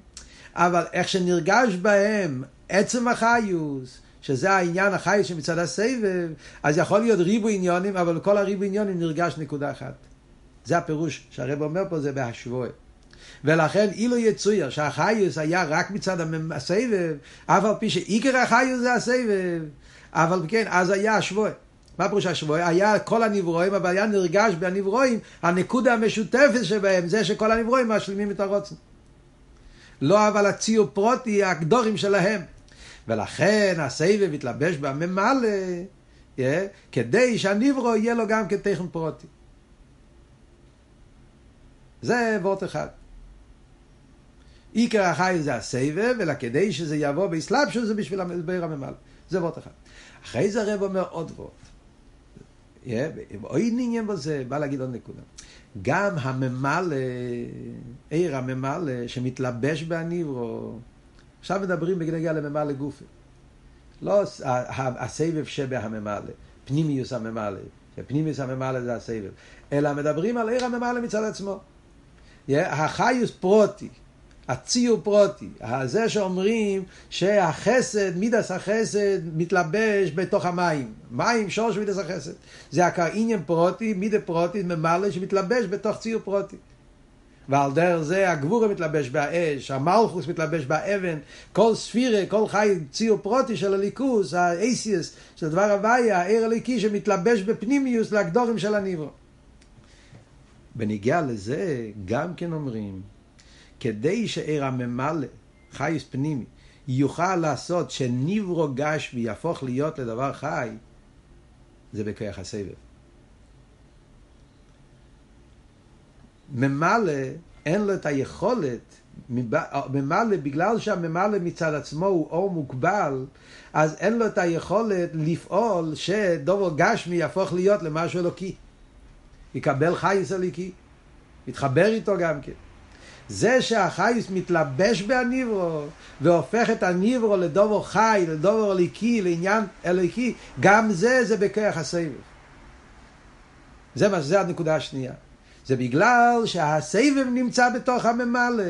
אבל איך שנרגש בהם עצם החיוס, שזה העניין החי שמצד הסבב, אז יכול להיות ריבו עניונים, אבל בכל הריבו עניונים נרגש נקודה אחת. זה הפירוש שהרב אומר פה, זה בהשבועה. ולכן אילו יצויר שהחיוס היה רק מצד הסבב, אף על פי שעיקר החיוס זה הסבב, אבל כן, אז היה השבועה. מה פירוש השבועה? היה כל הנברואים, אבל היה נרגש בנברואים, הנקודה המשותפת שבהם, זה שכל הנברואים משלימים את הרוצן. לא אבל הציור פרוטי, הגדורים שלהם. ולכן הסבב יתלבש בממלא, yeah, כדי שהניברו יהיה לו גם כתכן פרוטי. זה וורט אחד. עיקר החי זה הסבב, אלא כדי שזה יבוא באסלאפשו זה בשביל המסבר הממלא. זה וורט אחד. אחרי זה הרב אומר עוד וורט. אוי עניין בזה, בא להגיד עוד נקודה. גם הממלא, עיר הממלא, שמתלבש בהניברו, עכשיו מדברים בגנגיה לממלא גופי. לא הסבב שבהממלא, פנימיוס הממלא, שפנימיוס הממלא זה הסבב, אלא מדברים על עיר הממלא מצד עצמו. החיוס פרוטי, הציור פרוטי, זה שאומרים שהחסד, מידס החסד מתלבש בתוך המים, מים שורש מידס החסד, זה עניין פרוטי, מידה פרוטי, ממלא שמתלבש בתוך ציור פרוטי. ועל דרך זה הגבורה מתלבש באש, המלכוס מתלבש באבן, כל ספירה, כל חי ציור פרוטי של הליכוס, האייסיוס, של דבר הוויה, העיר הליקי שמתלבש בפנימיוס לגדורים של הניבו. בניגיע לזה, גם כן אומרים, כדי שעיר הממלא, חייס פנימי, יוכל לעשות שניברו גש ויהפוך להיות לדבר חי, זה בכוח הסבב. ממלא, אין לו את היכולת, ממלא, בגלל שהממלא מצד עצמו הוא אור מוגבל, אז אין לו את היכולת לפעול שדובר גשמי יהפוך להיות למשהו אלוקי. יקבל חייס אלוקי, יתחבר איתו גם כן. זה שהחייס מתלבש בהניברו והופך את הניברו לדובר חי, לדובר אלוקי, לעניין אלוקי, גם זה, זה בכוח הסבב. זה מה, זה הנקודה השנייה. זה בגלל שהסבב נמצא בתוך הממלא.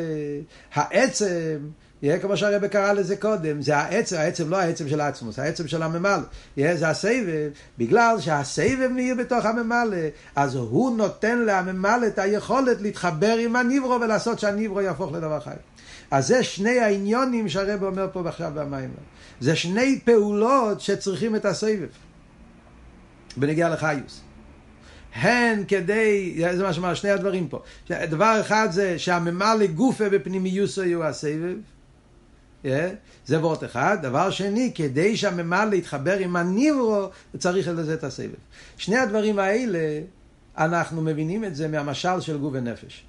העצם, יהיה כמו שהרבא קרא לזה קודם, זה העצם, העצם לא העצם של העצמוס, העצם של הממלא. יהיה, זה הסבב, בגלל שהסבב נהיה בתוך הממלא, אז הוא נותן לממלא את היכולת להתחבר עם הניברו ולעשות שהניברו יהפוך לדבר חי. אז זה שני העניונים שהרבא אומר פה עכשיו במים. זה שני פעולות שצריכים את הסבב. בנגיעה לחיוס. הן כדי, זה מה שאומר, שני הדברים פה. דבר אחד זה שהממלא גופה בפנימיוסו יהיו הסבב, זה וורט אחד. דבר שני, כדי שהממלא יתחבר עם הניברו, צריך לזה את הסבב. שני הדברים האלה, אנחנו מבינים את זה מהמשל של גוף ונפש.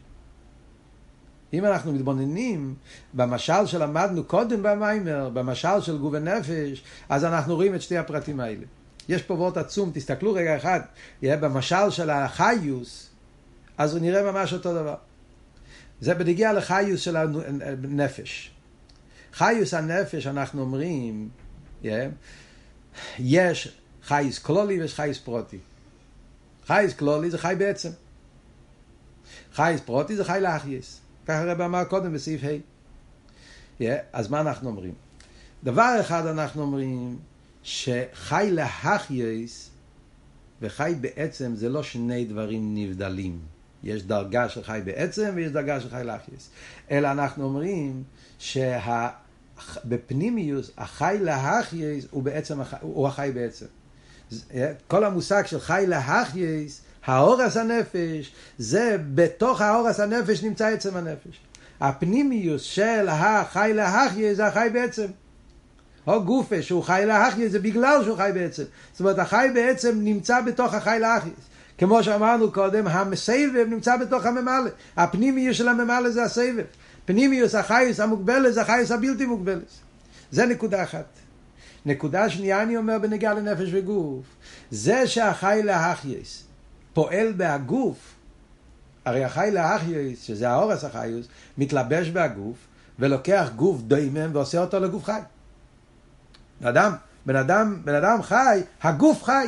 אם אנחנו מתבוננים במשל שלמדנו קודם במיימר, במשל של גוף ונפש, אז אנחנו רואים את שתי הפרטים האלה. יש פה וורט עצום, תסתכלו רגע אחד, במשל של החיוס, אז הוא נראה ממש אותו דבר. זה בנגיע לחיוס של הנפש. חיוס הנפש, אנחנו אומרים, יש חייס כלולי ויש חייס פרוטי. חייס כלולי זה חי בעצם. חייס פרוטי זה חי לאחייס. ככה הרב אמר קודם בסעיף ה'. Yeah, אז מה אנחנו אומרים? דבר אחד אנחנו אומרים, שחי להחייס וחי בעצם זה לא שני דברים נבדלים. יש דרגה של חי בעצם ויש דרגה של חי להחייס. אלא אנחנו אומרים שבפנימיוס החי להחייס הוא בעצם, הוא החי בעצם. כל המושג של חי להחייס, האורס הנפש, זה בתוך האורס הנפש נמצא עצם הנפש. הפנימיוס של החי להחייס זה החי בעצם. או גופה שהוא חי להחייס זה בגלל שהוא חי בעצם. זאת אומרת החי בעצם נמצא בתוך החי להחייס. כמו שאמרנו קודם, הסבב נמצא בתוך הממלא. הפנימיוס של הממלא זה הסבב. פנימיוס החייס המוגבלת זה החייס הבלתי מוגבלת. זה נקודה אחת. נקודה שנייה אני אומר בנגיעה לנפש וגוף. זה שהחי להחייס פועל בהגוף, הרי החי להחייס, שזה האורס החייס, מתלבש בהגוף ולוקח גוף דוימם ועושה אותו לגוף חי. אדם, בן אדם, בן אדם חי, הגוף חי.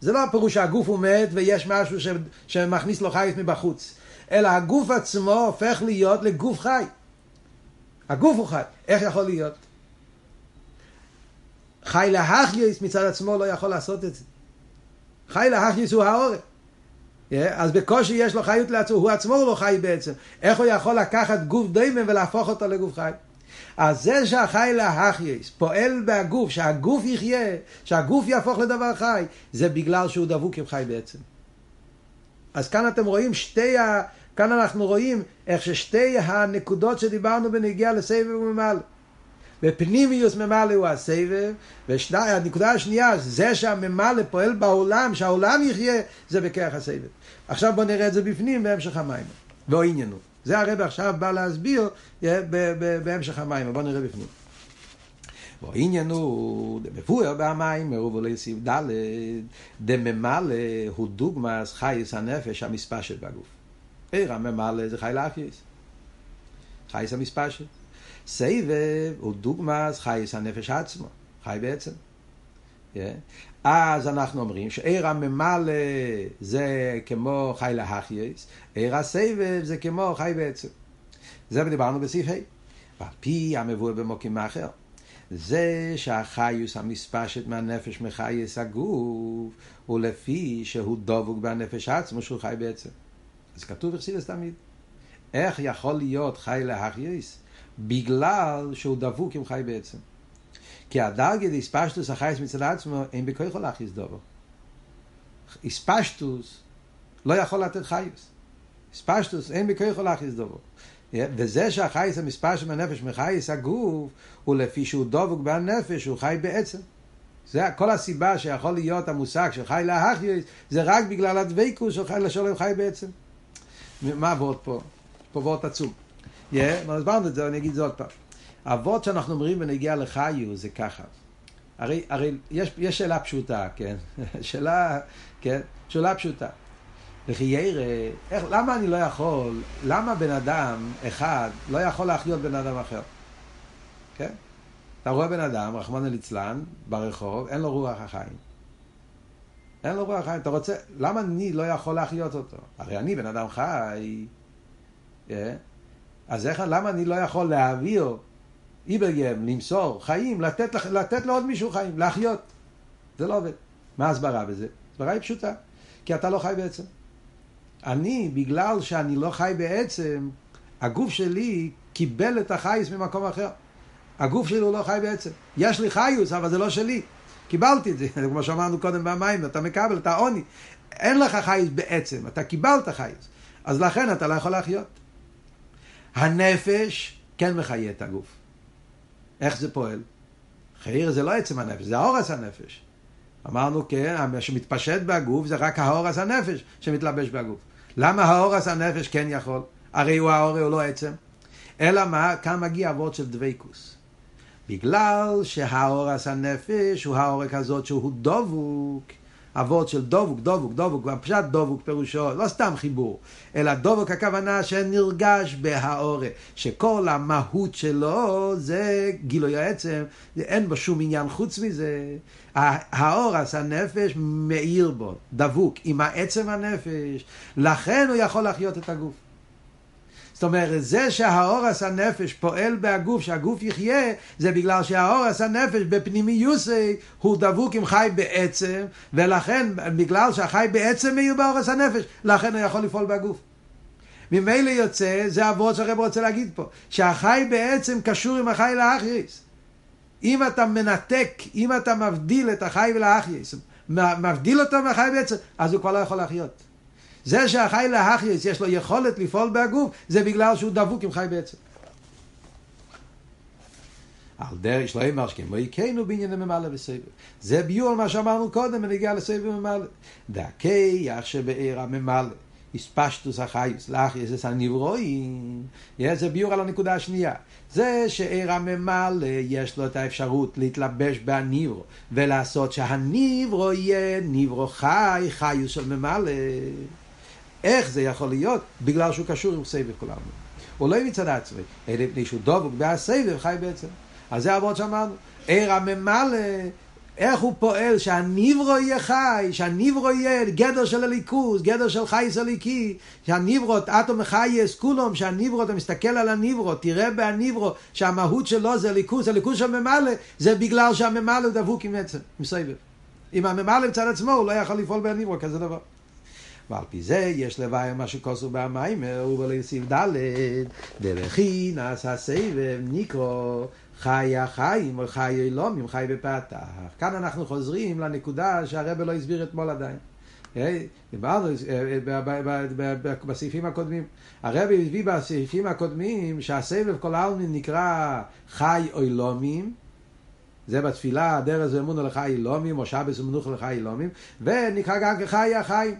זה לא הפירוש שהגוף הוא מת ויש משהו ש, שמכניס לו חייס מבחוץ, אלא הגוף עצמו הופך להיות לגוף חי. הגוף הוא חי. איך יכול להיות? חי להחייס מצד עצמו לא יכול לעשות את זה. חי להחייס הוא העורף. אז בקושי יש לו חיות לעצמו, הוא עצמו לא חי בעצם. איך הוא יכול לקחת גוף דיימן ולהפוך אותו לגוף חי? אז זה שהחי להחייס פועל בהגוף, שהגוף יחיה, שהגוף יהפוך לדבר חי, זה בגלל שהוא דבוק עם חי בעצם. אז כאן אתם רואים שתי. כאן אנחנו רואים איך ששתי הנקודות שדיברנו בנגיעה לסבב וממלא. בפנימיוס ממלא הוא הסבב, והנקודה השנייה, זה שהממלא פועל בעולם, שהעולם יחיה, זה בכרך הסבב. עכשיו בואו נראה את זה בפנים בהמשך המים. ואו עניינו. זה הרב עכשיו בא להסביר בהמשך המים, בואו נראה בפנים. העניין הוא, דמפואר במים, מרוב ולסיב ד', דממלא הוא דוגמאס חייס הנפש המספשת בגוף. עיר הממלא זה חי לאחייס. חייס המספשת. סבב הוא דוגמאס חייס הנפש עצמו, חי בעצם. אז אנחנו אומרים שעיר הממלא זה כמו חי להחייס, עיר הסבב זה כמו חי בעצם. זה דיברנו בסעיף ה'. ועל פי המבואר במוקים אחר. זה שהחיוס המספשת מהנפש מחייס הגוף הוא לפי שהוא דבוק בנפש עצמו שהוא חי בעצם. אז כתוב אכסידס תמיד. איך יכול להיות חי להחייס? בגלל שהוא דבוק עם חי בעצם. כי הדרגה דאיספשטוס החייס מצד עצמו אין בכוחו להכניס דובו. איספשטוס לא יכול לתת חייס. איספשטוס אין בכוחו להכניס דובו. וזה שהחייס המספשט מהנפש מחייס הגוף הוא לפי שהוא דבוק בנפש הוא חי בעצם. זה כל הסיבה שיכול להיות המושג של חי להחייס זה רק בגלל הדבקוס של חי לשלם חי בעצם. מה עבוד פה? פה עבוד עצום. Yeah, הסברנו את זה, אני אגיד זה עוד פעם. אבות שאנחנו אומרים בנגיע לחיו זה ככה. הרי, הרי יש, יש שאלה פשוטה, כן? שאלה, כן? שאלה פשוטה. וכי ירא, למה אני לא יכול, למה בן אדם אחד לא יכול להחיות בן אדם אחר? כן? אתה רואה בן אדם, רחמנא ליצלן, ברחוב, אין לו רוח החיים. אין לו החיים. אתה רוצה, למה אני לא יכול להחיות אותו? הרי אני בן אדם חי. כן? אז איך, למה אני לא יכול להעביר איברגם, למסור, חיים, לתת, לתת לעוד מישהו חיים, להחיות. זה לא עובד. מה ההסברה בזה? הסברה היא פשוטה, כי אתה לא חי בעצם. אני, בגלל שאני לא חי בעצם, הגוף שלי קיבל את החייס ממקום אחר. הגוף שלי הוא לא חי בעצם. יש לי חיוס, אבל זה לא שלי. קיבלתי את זה, כמו שאמרנו קודם במים, אתה מקבל, אתה עוני. אין לך חייס בעצם, אתה קיבלת חייס. אז לכן אתה לא יכול להחיות. הנפש כן מחיה את הגוף. איך זה פועל? חייר זה לא עצם הנפש, זה האורס הנפש. אמרנו, כן, מה שמתפשט בגוף זה רק האורס הנפש שמתלבש בגוף. למה האורס הנפש כן יכול? הרי הוא האורס, הוא לא עצם. אלא מה? כאן מגיע אבות של דבייקוס. בגלל שהאורס הנפש הוא האורק הזאת שהוא דבוק. אבות של דבוק, דבוק, דבוק, הפשט דבוק פירושו, לא סתם חיבור, אלא דבוק הכוונה שנרגש בהאורה, שכל המהות שלו זה גילוי העצם, אין בו שום עניין חוץ מזה. האורס הנפש מאיר בו, דבוק עם העצם הנפש, לכן הוא יכול להחיות את הגוף. זאת אומרת, זה שהאורס הנפש פועל בהגוף, שהגוף יחיה, זה בגלל שהאורס הנפש בפנימיוסי הוא דבוק עם חי בעצם, ולכן, בגלל שהחי בעצם מאיר באורס הנפש, לכן הוא יכול לפעול בהגוף. ממילא יוצא, זה אבות שהרב רוצה להגיד פה, שהחי בעצם קשור עם החי לאחריס. אם אתה מנתק, אם אתה מבדיל את החי ולאחריס, מבדיל אותו מהחי בעצם, אז הוא כבר לא יכול להחיות. זה שהחי להחייס יש לו יכולת לפעול בהגוף, זה בגלל שהוא דבוק עם חי בעצם. על דרך שלא יאמר שכמו יקיינו בעניין ממלא וסבב. זה ביור על מה שאמרנו קודם בנגיע לסבב ממלא. דהכיח שבעיר הממלא, הספשטוס החייס, לאחייס זה הנברואים, זה ביור על הנקודה השנייה. זה שעיר הממלא יש לו את האפשרות להתלבש בהניברו ולעשות שהניברו יהיה ניברו חי, חיוס של ממלא. איך זה יכול להיות? בגלל שהוא קשור עם סבב כולנו. הוא לא מצד עצמי, אלא מפני שהוא דבוק והסבב חי בעצם. אז זה אבות שאמרנו. עיר הממלא, איך הוא פועל שהניברו יהיה חי, שהניברו יהיה גדר של הליכוז, גדר של חייס הליקי, שהניברו, אטום חייס כולום, שהניברו, אתה מסתכל על הניברו, תראה בהניברו שהמהות שלו זה ליכוז, הליכוז של ממלא, זה בגלל שהממלא דבוק עם עצם, עם סבב. אם הממלא מצד עצמו, הוא לא יכול לפעול בהניברו, כזה דבר. ועל פי זה יש לוואי מה שכוסו במיימר ובלסיב ד' דרכי נעשה סבב נקרו חי החיים או חי אילומים חי בפתח. כאן אנחנו חוזרים לנקודה שהרבא לא הסביר אתמול עדיין. דיברנו בסעיפים הקודמים. הרבי הביא בסעיפים הקודמים שהסבב כל העלמין נקרא חי אילומים. זה בתפילה דרז ואמונו לחי אילומים או שבס ומנוח לחי אילומים ונקרא גם כחי החיים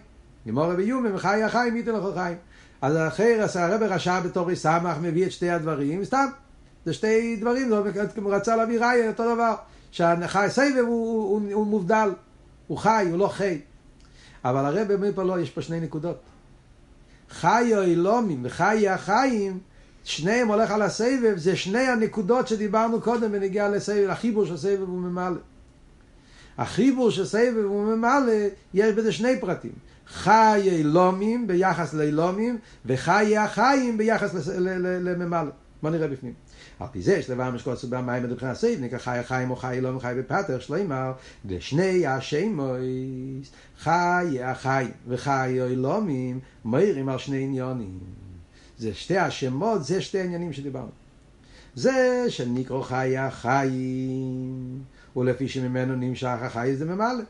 גמור רבי יומי וחי החיים ייתן לך חיים. אז אחרי הרב רשע בתור סמך מביא את שתי הדברים, סתם, זה שתי דברים, הוא רצה להביא ראי, אותו דבר, שהחי סבב הוא, הוא, הוא, הוא מובדל, הוא חי, הוא לא חי. אבל הרב אומר פה לא, יש פה שני נקודות. חי אילומים וחי החיים, שניהם הולך על הסבב, זה שני הנקודות שדיברנו קודם בנגיעה לסבב, החיבור של סבב וממלא. החיבור של סבב וממלא, יש בזה שני פרטים. חיי לומים ביחס לילומים, וחיי החיים ביחס לממלא. בוא נראה בפנים. על פי זה יש דבר משקוץ במים מבחינת סייב, נקרא חי החיים או חי אלומים חי בפתר, שלוימר, ושני השמויס, חי החיים וחי אלומים, מאירים על שני עניונים. זה שתי השמות, זה שתי עניינים שדיברנו. זה שנקרא חי החיים, ולפי שממנו נמשך החי זה ממלא.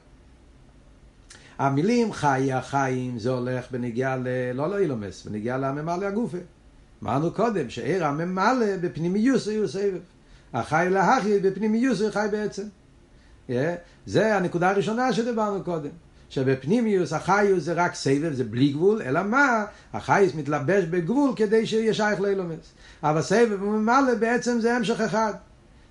המילים חי החיים זה הולך בנגיעה ל... לא לאילומס, בנגיעה לממלא הגופה. אמרנו קודם שעיר הממלא בפנימיוס הוא סבב. החי להחי בפנימיוס הוא חי בעצם. Yeah. זה הנקודה הראשונה שדיברנו קודם. שבפנימיוס החיוס זה רק סבב, זה בלי גבול, אלא מה? החיוס מתלבש בגבול כדי שיהיה שייך לאילומס. אבל סבב וממלא בעצם זה המשך אחד.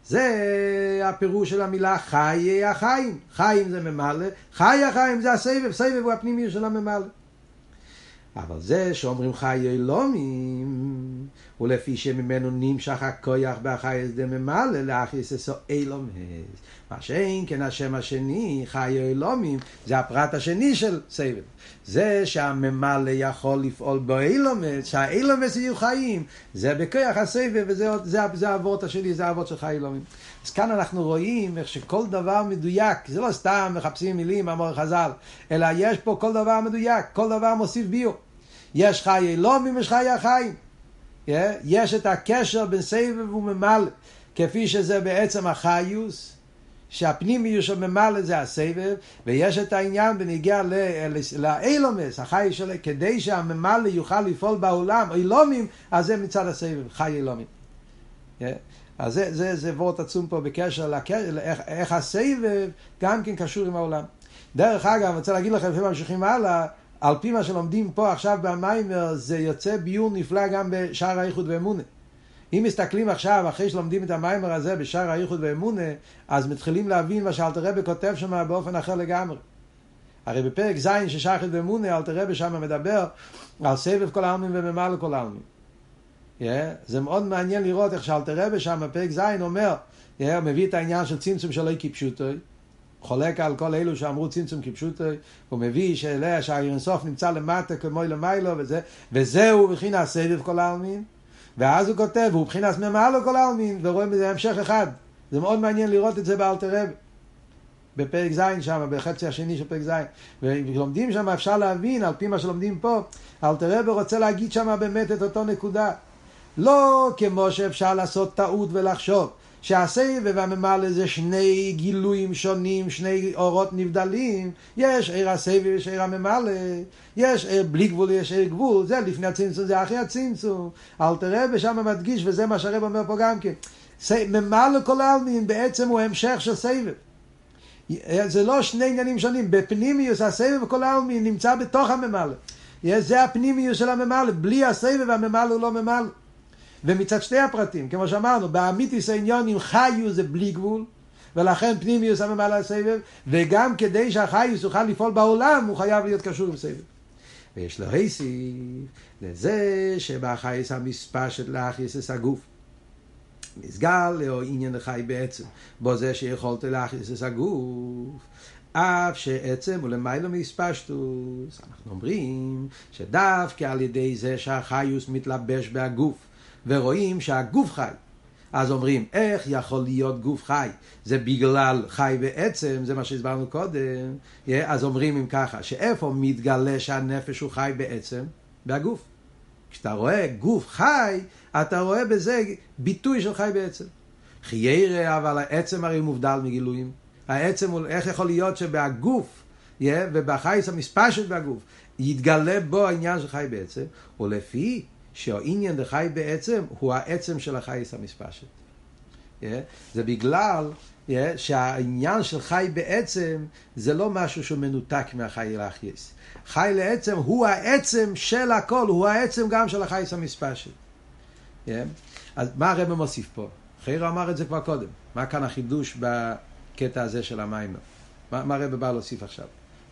זה הפירוש של המילה חיי החיים. חיים זה ממלא, חי החיים זה הסבב, סבב הוא הפנימי של הממלא. אבל זה שאומרים חיי אלומים, ולפי שממנו נמשך הכויח בהחייס דממלא לאחיס אסו אילומס. מה שאין כן השם השני, חיי אלומים, זה הפרט השני של סבב. זה שהממלא יכול לפעול באילומס, שהאילומס יהיו חיים, זה בכוח הסבב, וזה זה, זה האבות השני, זה האבות של חיי אלומים. אז כאן אנחנו רואים איך שכל דבר מדויק, זה לא סתם מחפשים מילים, אמור חז"ל, אלא יש פה כל דבר מדויק, כל דבר מוסיף ביור. יש חיי אלומים, יש חיי החיים. Yeah, יש את הקשר בין סבב וממלא, כפי שזה בעצם החיוס, שהפנימיות של ממלא זה הסבב, ויש את העניין בניגיע לאילומס, החי שלו, כדי שהממלא יוכל לפעול בעולם, אילומים, אז זה מצד הסבב, חי אילומים. Yeah. אז זה, זה, זה וורט עצום פה בקשר לאיך איך הסבב גם כן קשור עם העולם. דרך אגב, אני רוצה להגיד לכם, לפני ממשיכים הלאה, על פי מה שלומדים פה עכשיו במיימר, זה יוצא ביור נפלא גם בשער האיחוד ואמונה. אם מסתכלים עכשיו, אחרי שלומדים את המיימר הזה בשער האיחוד ואמונה, אז מתחילים להבין מה שאלתר רבי כותב שם באופן אחר לגמרי. הרי בפרק ז' ששחט ואמונה, אלתר רבי שם מדבר על סבב כל העלמין וממלא כל העלמין. Yeah, זה מאוד מעניין לראות איך שאלתר רבי שם בפרק ז' אומר, yeah, הוא מביא את העניין של צמצום שלא כפשוטו, חולק על כל אלו שאמרו צמצום כפשוטו, הוא מביא שאלה שהאירנסוף נמצא למטה כמו למיילו וזה, וזהו בחינת סבב כל העלמין. ואז הוא כותב, הוא מבחינת ממלא כל העלמין, ורואים בזה המשך אחד. זה מאוד מעניין לראות את זה באלתר רבי. בפרק ז' שם, בחצי השני של פרק ז', ולומדים שם, אפשר להבין, על פי מה שלומדים פה, אלתר רבי רוצה להגיד שם באמת את אותו נקודה. לא כמו שאפשר לעשות טעות ולחשוב שהסבב והממלא זה שני גילויים שונים, שני אורות נבדלים, יש עיר הסבב ויש עיר הממלא, יש עיר בלי גבול, יש עיר גבול, זה לפני הצמצום, זה אחרי הצמצום. אלתר רבי שם מדגיש, וזה מה שהרב אומר פה גם כן. ממלא כל העלמין בעצם הוא המשך של סבב. זה לא שני עניינים שונים, בפנימיוס הסבב וכל העלמין נמצא בתוך הממלא. זה הפנימיוס של הממלא, בלי הסבב הממלא הוא לא ממלא. ומצד שתי הפרטים, כמו שאמרנו, באמיתיס העניונים חיו זה בלי גבול, ולכן פנימיוס הממלא הסבב, וגם כדי שהחיוס יוכל לפעול בעולם, הוא חייב להיות קשור עם סבב. ויש לו היסיף לזה שבחייס המספר של לאחיס הגוף. מסגל או עניין החי בעצם, בו זה שיכולת את הגוף. אף שעצם הוא למיילו מספשטוס. אנחנו אומרים שדווקא על ידי זה שהחיוס מתלבש בהגוף, ורואים שהגוף חי. אז אומרים, איך יכול להיות גוף חי? זה בגלל חי בעצם, זה מה שהסברנו קודם. אז אומרים אם ככה, שאיפה מתגלה שהנפש הוא חי בעצם? בהגוף. כשאתה רואה גוף חי, אתה רואה בזה ביטוי של חי בעצם. חיירה, אבל העצם הרי מובדל מגילויים. העצם הוא, איך יכול להיות שבהגוף, ובחייס המספשת בהגוף, יתגלה בו העניין של חי בעצם, ולפי שהעניין דחי בעצם הוא העצם של החייס המספשת. Yeah, זה בגלל yeah, שהעניין של חי בעצם זה לא משהו שהוא מנותק מהחי לאחייס. חי לעצם הוא העצם של הכל, הוא העצם גם של החייס המספשת. Yeah. אז מה הרב מוסיף פה? חיירו אמר את זה כבר קודם. מה כאן החידוש בקטע הזה של המים? מה, מה הרב בא להוסיף עכשיו?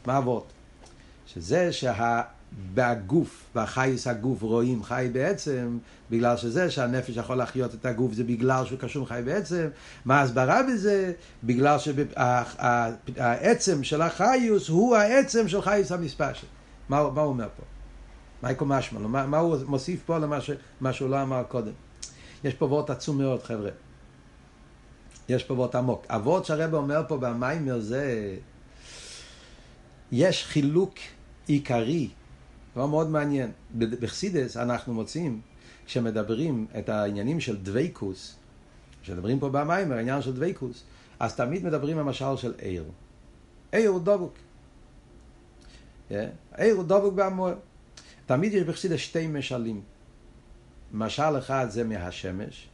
מה אבות? שזה שבגוף, בחייס הגוף רואים חי בעצם, בגלל שזה שהנפש יכול להחיות את הגוף זה בגלל שהוא קשור חי בעצם. מה ההסברה בזה? בגלל שהעצם של החיוס הוא העצם של חייס המספשת. מה, מה הוא אומר פה? מייקו משמע, מה, מה הוא מוסיף פה למה ש, שהוא לא אמר קודם? יש פה וורט עצום מאוד, חבר'ה. יש פה וורט עמוק. הוורט שהרבא אומר פה במיימר זה... יש חילוק עיקרי, לא מאוד מעניין. בחסידס אנחנו מוצאים, כשמדברים את העניינים של דוויקוס, כשמדברים פה במיימר, העניין של דוויקוס, אז תמיד מדברים המשל של עיר. עיר הוא דבוק. עיר הוא דבוק בהמוער. תמיד יש בחסידס שתי משלים. משל אחד זה מהשמש,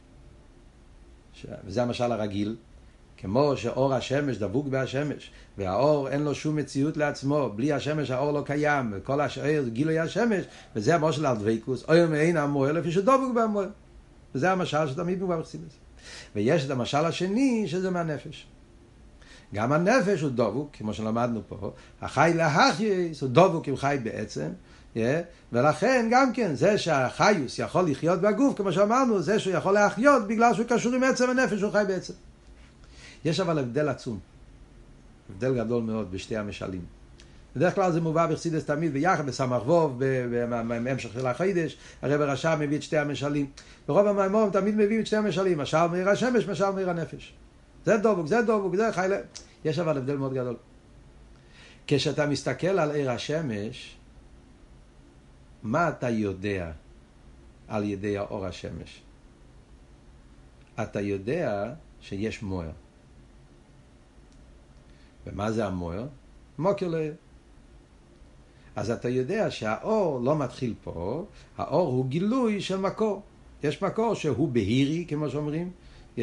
וזה המשל הרגיל, כמו שאור השמש דבוק בהשמש, והאור אין לו שום מציאות לעצמו, בלי השמש האור לא קיים, וכל השאר זה גילוי השמש, וזה המשל על דבקוס, אוי מעין המועל, לפי שדבוק בהמועל. וזה המשל שתמיד מובא בחסידס. ויש את המשל השני, שזה מהנפש. גם הנפש הוא דבוק, כמו שלמדנו פה, החי להחייס הוא דבוק עם חי בעצם, Yeah, ולכן גם כן, זה שהחיוס יכול לחיות בגוף, כמו שאמרנו, זה שהוא יכול להחיות בגלל שהוא קשור עם עצם הנפש, הוא חי בעצם. יש אבל הבדל עצום, הבדל גדול מאוד בשתי המשלים. בדרך כלל זה מובא בחסידס תמיד ביחד, בסמ"ך ווב, בהמשך של החידש, הרב הרשע מביא את שתי המשלים. ברוב המימורים תמיד מביאים את שתי המשלים, משל מאיר השמש, משל מאיר הנפש. זה דובוק, זה דובוק, זה חי... יש אבל הבדל מאוד גדול. כשאתה מסתכל על עיר השמש, מה אתה יודע על ידי האור השמש? אתה יודע שיש מוער. ומה זה המוער? מוקר לעיר. אז אתה יודע שהאור לא מתחיל פה, האור הוא גילוי של מקור. יש מקור שהוא בהירי, כמו שאומרים, Yeah.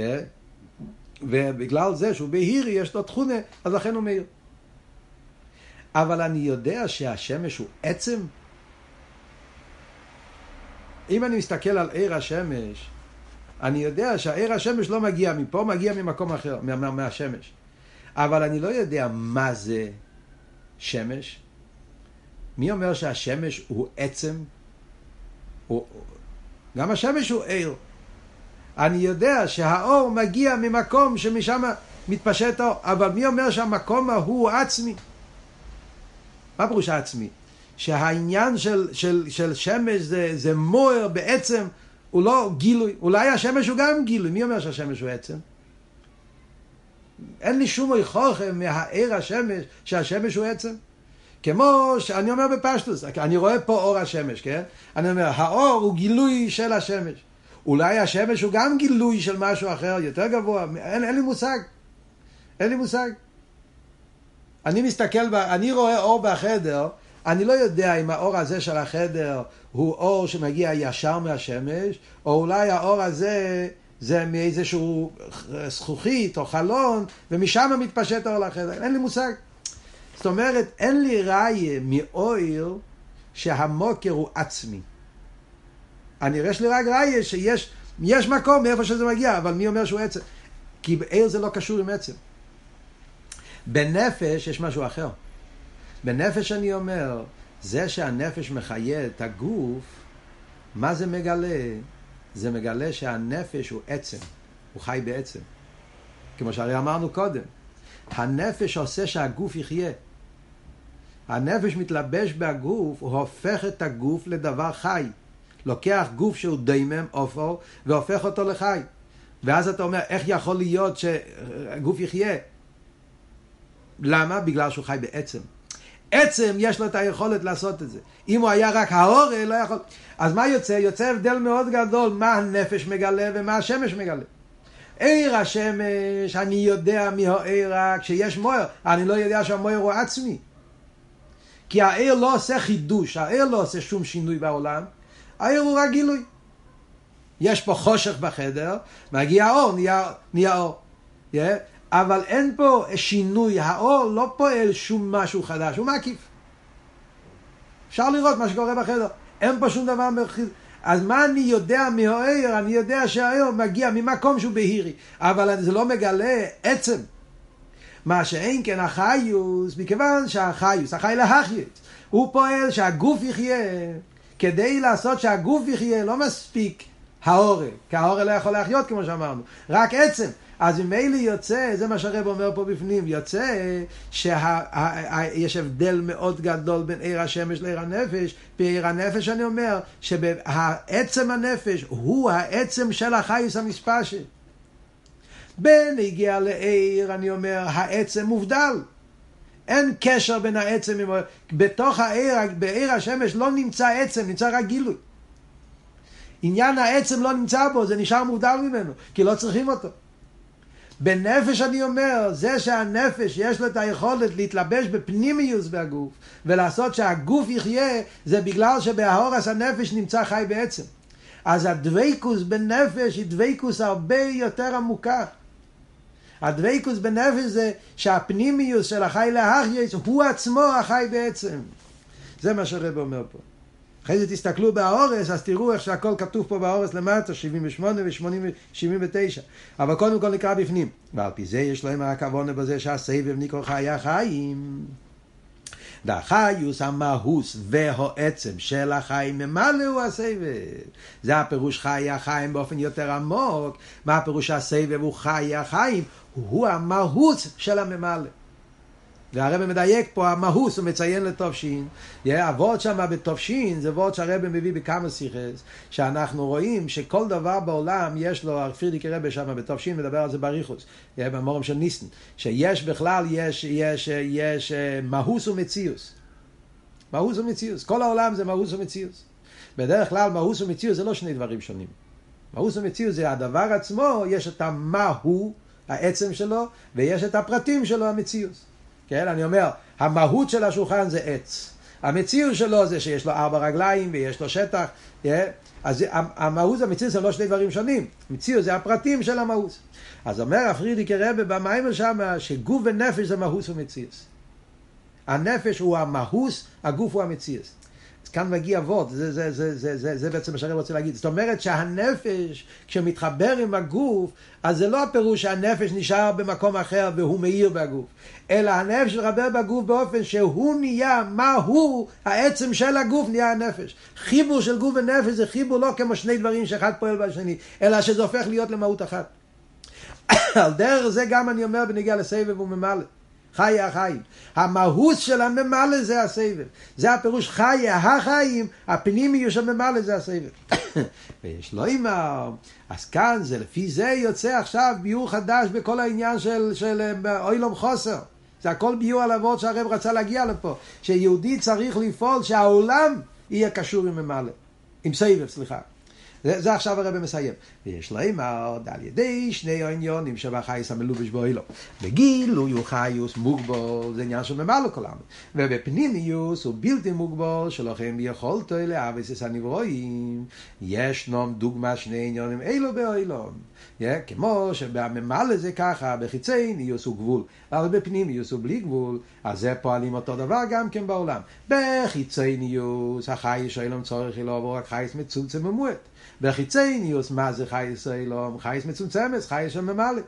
ובגלל זה שהוא בהיר יש לו תכונה, אז לכן הוא מאיר. אבל אני יודע שהשמש הוא עצם. אם אני מסתכל על עיר השמש, אני יודע שהעיר השמש לא מגיע מפה, מגיע ממקום אחר, מה, מה, מהשמש. אבל אני לא יודע מה זה שמש. מי אומר שהשמש הוא עצם? הוא... גם השמש הוא עיר. אני יודע שהאור מגיע ממקום שמשם מתפשט האור, אבל מי אומר שהמקום ההוא עצמי? מה פירוש העצמי? שהעניין של, של, של שמש זה, זה מוער בעצם, הוא לא גילוי. אולי השמש הוא גם גילוי. מי אומר שהשמש הוא עצם? אין לי שום איכוכם מהעיר השמש שהשמש הוא עצם. כמו שאני אומר בפשטוס, אני רואה פה אור השמש, כן? אני אומר, האור הוא גילוי של השמש. אולי השמש הוא גם גילוי של משהו אחר, יותר גבוה, אין, אין לי מושג. אין לי מושג. אני מסתכל, אני רואה אור בחדר, אני לא יודע אם האור הזה של החדר הוא אור שמגיע ישר מהשמש, או אולי האור הזה זה מאיזשהו זכוכית או חלון, ומשם מתפשט האור לחדר. אין לי מושג. זאת אומרת, אין לי ראיה מאויר שהמוקר הוא עצמי. אני יש לי רק ראיה שיש יש מקום מאיפה שזה מגיע, אבל מי אומר שהוא עצם? כי עיר זה לא קשור עם עצם. בנפש יש משהו אחר. בנפש אני אומר, זה שהנפש מחיה את הגוף, מה זה מגלה? זה מגלה שהנפש הוא עצם, הוא חי בעצם. כמו שהרי אמרנו קודם, הנפש עושה שהגוף יחיה. הנפש מתלבש בגוף, הוא הופך את הגוף לדבר חי. לוקח גוף שהוא דיימם, עופר, והופך אותו לחי. ואז אתה אומר, איך יכול להיות שהגוף יחיה? למה? בגלל שהוא חי בעצם. עצם יש לו את היכולת לעשות את זה. אם הוא היה רק האורל, לא יכול... אז מה יוצא? יוצא הבדל מאוד גדול מה הנפש מגלה ומה השמש מגלה. עיר השמש, אני יודע מי העיר, כשיש מויר, אני לא יודע שהמויר הוא עצמי. כי העיר לא עושה חידוש, העיר לא עושה שום שינוי בעולם, העיר הוא רק גילוי. יש פה חושך בחדר, מגיע האור, נהיה, נהיה אור. אבל אין פה שינוי, האור לא פועל שום משהו חדש, הוא מקיף. אפשר לראות מה שקורה בחדר, אין פה שום דבר מרחיב. אז מה אני יודע מהעיר? אני יודע שהעיר מגיע ממקום שהוא בהירי, אבל זה לא מגלה עצם. מה שאין כן החיוס, מכיוון שהחיוס, החי להחיות, הוא פועל שהגוף יחיה. כדי לעשות שהגוף יחיה לא מספיק העורל, כי העורל לא יכול להחיות כמו שאמרנו, רק עצם. אז ממילא יוצא, זה מה שהרב אומר פה בפנים, יוצא שיש הבדל מאוד גדול בין עיר השמש לעיר הנפש. בעיר הנפש אני אומר שהעצם הנפש הוא העצם של החייס המספשת. בין הגיע לעיר, אני אומר, העצם מובדל. אין קשר בין העצם. בתוך העיר, בעיר השמש לא נמצא עצם, נמצא רק גילוי. עניין העצם לא נמצא בו, זה נשאר מובדל ממנו, כי לא צריכים אותו. בנפש אני אומר, זה שהנפש יש לו את היכולת להתלבש בפנימיוס בגוף ולעשות שהגוף יחיה, זה בגלל שבהורס הנפש נמצא חי בעצם. אז הדוויקוס בנפש היא דוויקוס הרבה יותר עמוקה. הדוויקוס בנפש זה שהפנימיוס של החי להחייס הוא עצמו החי בעצם. זה מה שהרב אומר פה. אחרי זה תסתכלו בהאורס, אז תראו איך שהכל כתוב פה בהאורס למטה, 78 ו-79. אבל קודם כל נקרא בפנים. ועל פי זה יש להם הכוונה בזה שהסבב נקרא חיי החיים. והחיוס המהוס והעצם של החיים ממלא הוא הסבב. זה הפירוש חיי החיים באופן יותר עמוק. מה הפירוש הסבב הוא חיי החיים? הוא המהות של הממלא. והרבא מדייק פה המהוס, הוא מציין לתופשין. הוורד שם בתופשין זה וורד שהרבא מביא בכמה שיחס, שאנחנו רואים שכל דבר בעולם יש לו, פרידיק רבא שם בתופשין מדבר על זה בריחוס, במורם של ניסן, שיש בכלל, יש, יש, יש מהוס ומציאוס. מהוס ומציאוס. כל העולם זה מהוס ומציאוס. בדרך כלל מהוס ומציאוס זה לא שני דברים שונים. מהוס ומציאוס זה הדבר עצמו, יש את המהו, העצם שלו, ויש את הפרטים שלו, המציאוס. כן, אני אומר, המהות של השולחן זה עץ. המציאות שלו זה שיש לו ארבע רגליים ויש לו שטח, yeah. אז המהות והמציאות זה לא שני דברים שונים, מציאות זה הפרטים של המהות. אז אומר הפרידיקי רבה במיימר שם שגוף ונפש זה מהות ומציאות. הנפש הוא המהות, הגוף הוא המציאות. אז כאן מגיע אבות, זה, זה, זה, זה, זה, זה בעצם מה שאני רוצה להגיד. זאת אומרת שהנפש, כשמתחבר עם הגוף, אז זה לא הפירוש שהנפש נשאר במקום אחר והוא מאיר בגוף, אלא הנפש מתחבר בגוף באופן שהוא נהיה, מה הוא, העצם של הגוף נהיה הנפש. חיבור של גוף ונפש זה חיבור לא כמו שני דברים שאחד פועל בשני, אלא שזה הופך להיות למהות אחת. על דרך זה גם אני אומר בנגיע לסבב וממלא. חיי החיים. המהות של הממלא זה הסבב. זה הפירוש חיי החיים, הפנימיות של הממלא זה הסבב. ויש לו אימר, אז כאן זה לפי זה יוצא עכשיו ביור חדש בכל העניין של, של אוילום חוסר. זה הכל ביור על אבות שהרב רצה להגיע לפה. שיהודי צריך לפעול שהעולם יהיה קשור עם ממלא. עם סבב, סליחה. זה, זה עכשיו הרב מסיים. ויש עוד על ידי שני העניונים שבחייס המלובש בו אילו. בגילוי הוא חיוס מוגבול, זה עניין של ממלא כל העם. ובפנימיוס הוא בלתי מוגבול, שלכם יכולתו לאבס הנברואים. יש נום דוגמה שני עניונים אילו. Yeah, כמו שבממלא זה ככה, בחיצי ניוס הוא גבול, אבל בפנימיוס הוא בלי גבול, אז זה פועלים אותו דבר גם כן בעולם. בחיצי ניוס, החי שאילום צורך לא עבור רק חייס מצומצם ומועט. בחיצי ניוס, מה זה חייס אילום? חייס מצומצמת, חייס של ממלא.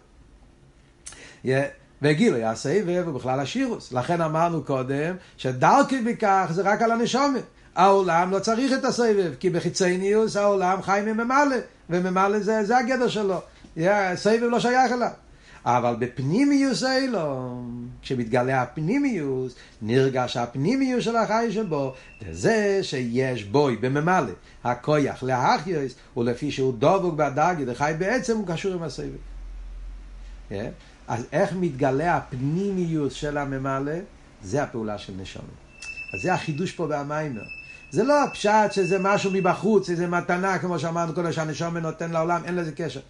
וגילוי הסבב הוא בכלל השירוס. לכן אמרנו קודם שדרכי בכך זה רק על הנשומת. העולם לא צריך את הסבב, כי בחיצי ניוס העולם חי מממלא, וממלא זה, זה הגדר שלו. סבב לא שייך אליו. אבל בפנימיוס אילום, כשמתגלה הפנימיוס, נרגש הפנימיוס של החי שבו, זה שיש בוי בממלא, הכויח להחיוס, ולפי שהוא דבוק בדרגי, וחי בעצם הוא קשור עם הסבב. Yeah. אז איך מתגלה הפנימיוס של הממלא? זה הפעולה של נשומת. אז זה החידוש פה במיימר. זה לא הפשט שזה משהו מבחוץ, איזה מתנה, כמו שאמרנו קודם, שהנשומה נותן לעולם, אין לזה קשר.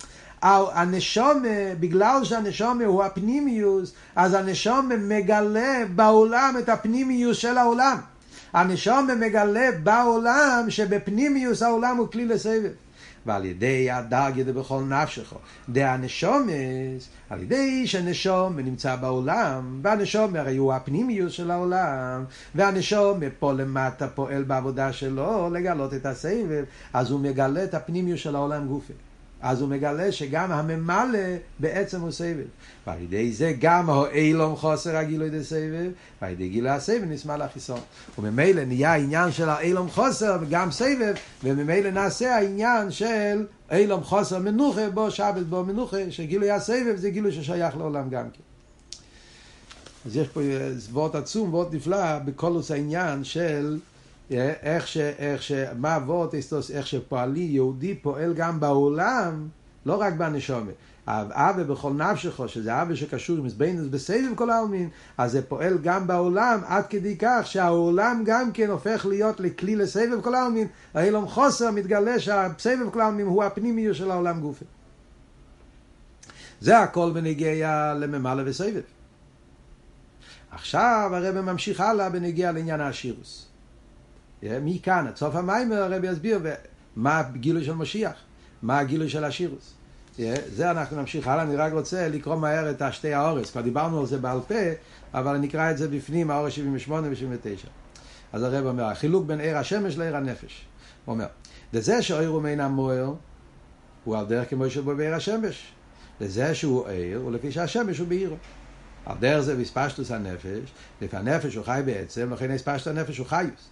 הנשומה, בגלל שהנשומה הוא הפנימיוס, אז הנשומה מגלה בעולם את הפנימיוס של העולם. הנשומה מגלה בעולם שבפנימיוס העולם הוא כלי לסבב. ועל ידי הדרגה בכל נפשך, דה הנשומס, על ידי שנשום נמצא בעולם, והנשום הרי הוא הפנימיות של העולם, והנשום פה למטה פועל בעבודה שלו לגלות את הסבב, אז הוא מגלה את הפנימיות של העולם גופה. אז הוא מגלה שגם הממלא בעצם הוא סבב. ועל ידי זה גם האילום חוסר הגילוי דה סבב, ועל ידי גילוי הסבב נשמע לחיסון. וממילא נהיה העניין של האילום חוסר וגם סבב, וממילא נעשה העניין של אילום חוסר מנוחה בו שבת בו מנוחה, שגילוי הסבב זה גילוי ששייך לעולם גם כן. אז יש פה וורט עצום, וורט נפלא, בכל העניין של איך ש... איך ש... מה אבות, איך שפועלי יהודי פועל גם בעולם, לא רק בנשומת. אבה בכל נפשך, שזה אבה שקשור עם זבנינוס בסבב כל העלמין, אז זה פועל גם בעולם עד כדי כך שהעולם גם כן הופך להיות לכלי לסבב כל העלמין, האילום חוסר מתגלה שהסבב כל העלמין הוא הפנימיות של העולם גופי. זה הכל בנגיע לממלא וסבב. עכשיו הרב ממשיך הלאה בנגיע לעניין השירוס. מכאן עד סוף המים הרבי יסביר מה הגילוי של משיח, מה הגילוי של השירוס. זה אנחנו נמשיך הלאה, אני רק רוצה לקרוא מהר את השתי האורס, כבר דיברנו על זה בעל פה, אבל אני אקרא את זה בפנים, האורס 78 ו-79. אז הרב אומר, החילוק בין עיר השמש לעיר הנפש. הוא אומר, לזה שעיר הוא מעין המוער, הוא על דרך כמו שבו בעיר השמש. לזה שהוא עיר, הוא לפי שהשמש הוא בעירו. על דרך זה בספשטוס הנפש, לפי הנפש הוא חי בעצם, לכן הספשטוס הנפש הוא חיוס.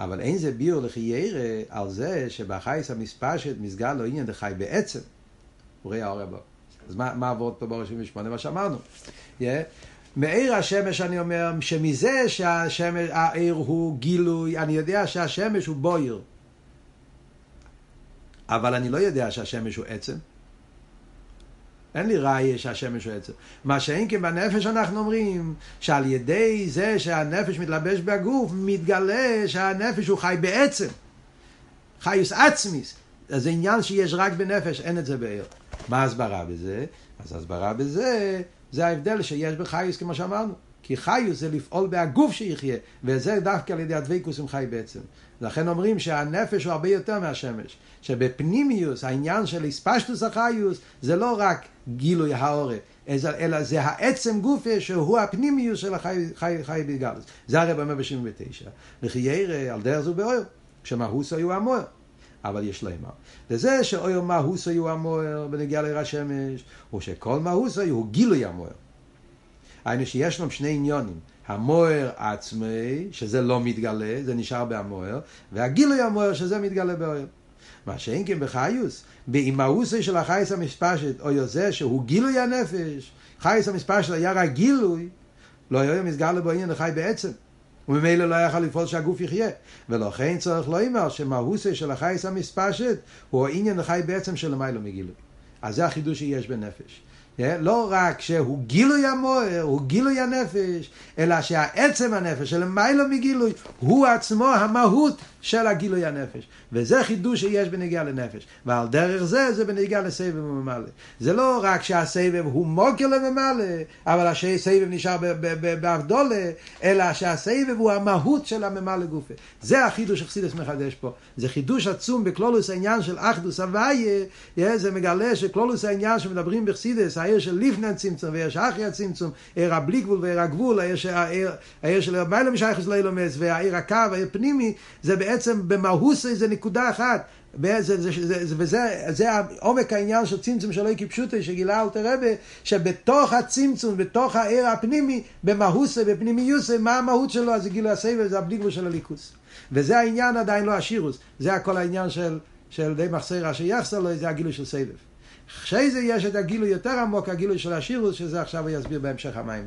אבל אין זה ביור לחיירה על זה שבחייס המספשת מסגר לו עניין דחי בעצם. הוא רואה האור הבא. אז מה, מה עבוד פה באור 78? מה שאמרנו. Yeah. מאיר השמש אני אומר, שמזה שהשמש, העיר הוא גילוי, אני יודע שהשמש הוא בויר. אבל אני לא יודע שהשמש הוא עצם. אין לי ראיה שהשמש הוא עצם. מה שאין כן בנפש אנחנו אומרים, שעל ידי זה שהנפש מתלבש בגוף, מתגלה שהנפש הוא חי בעצם. חיוס עצמיס. זה עניין שיש רק בנפש, אין את זה בעיר. מה ההסברה בזה? אז ההסברה בזה, זה ההבדל שיש בחיוס כמו שאמרנו. כי חיוס זה לפעול בהגוף שיחיה, וזה דווקא על ידי הדבקוס עם חי בעצם. לכן אומרים שהנפש הוא הרבה יותר מהשמש. שבפנימיוס, העניין של הספשטוס החיוס, זה לא רק גילוי האורה, אלא זה העצם גופה שהוא הפנימיוס של החי חי, חי בגלוס. זה הרי אומר ב-79. וכי ירא על דרך זו באויר, שמהוסו הוא המוער. אבל יש מה. וזה שאויר מהוסו הוא המוער בנגיע לעיר השמש, הוא שכל מהוסו הוא גילוי המוער. היינו שיש לנו שני עניונים. המוער עצמי, שזה לא מתגלה, זה נשאר בהמוער, והגילוי המוער, שזה מתגלה באויר. מה שאין כן בחיוס, באימהוסי של החייס המספשת, או יוצא שהוא גילוי הנפש, חייס המספשת היה רק גילוי, לא היה מסגר בו עניין החי בעצם. וממילא לא יכול לפעול שהגוף יחיה. ולכן צריך לא לומר שמהוסי של החייס המספשת הוא העניין החי בעצם של למיילו מגילוי. אז זה החידוש שיש בנפש. לא רק שהוא גילוי המוער, הוא גילוי הנפש, אלא שהעצם הנפש של מיילו מגילוי הוא עצמו המהות של הגילוי הנפש. וזה חידוש שיש בנגיעה לנפש. ועל דרך זה, זה בנגיעה לסבב וממלא. זה לא רק שהסבב הוא מוקר לממלא, אבל הסבב נשאר באבדולה, אלא שהסבב הוא המהות של הממלא גופה. זה החידוש שחסידס מחדש פה. זה חידוש עצום בקלולוס העניין של אחדוס הוויה, זה מגלה שקלולוס העניין שמדברים בחסידס, העיר של לפני הצמצום והעיר שאחרי הצמצום, עיר הבלי גבול ועיר הגבול, העיר של מיילא משייכס לא ילומס, והעיר הקו, העיר פנימי, זה בעצם במהות זה נקודה אחת. וזה, זה, זה, זה, וזה זה עומק העניין של צמצום שלא כפשוטו שגילה אלתר רבה שבתוך הצמצום, בתוך העיר הפנימי, במהוסה, בפנימיוסה, מה המהות שלו? אז זה גילו הסבב, זה הבליגבו של הליכוס. וזה העניין עדיין לא השירוס, זה הכל העניין של, של די מחסרה שיחסר לו, זה הגילוי של סבב. אחרי זה יש את הגילוי יותר עמוק, הגילוי של השירוס, שזה עכשיו הוא יסביר בהמשך המים.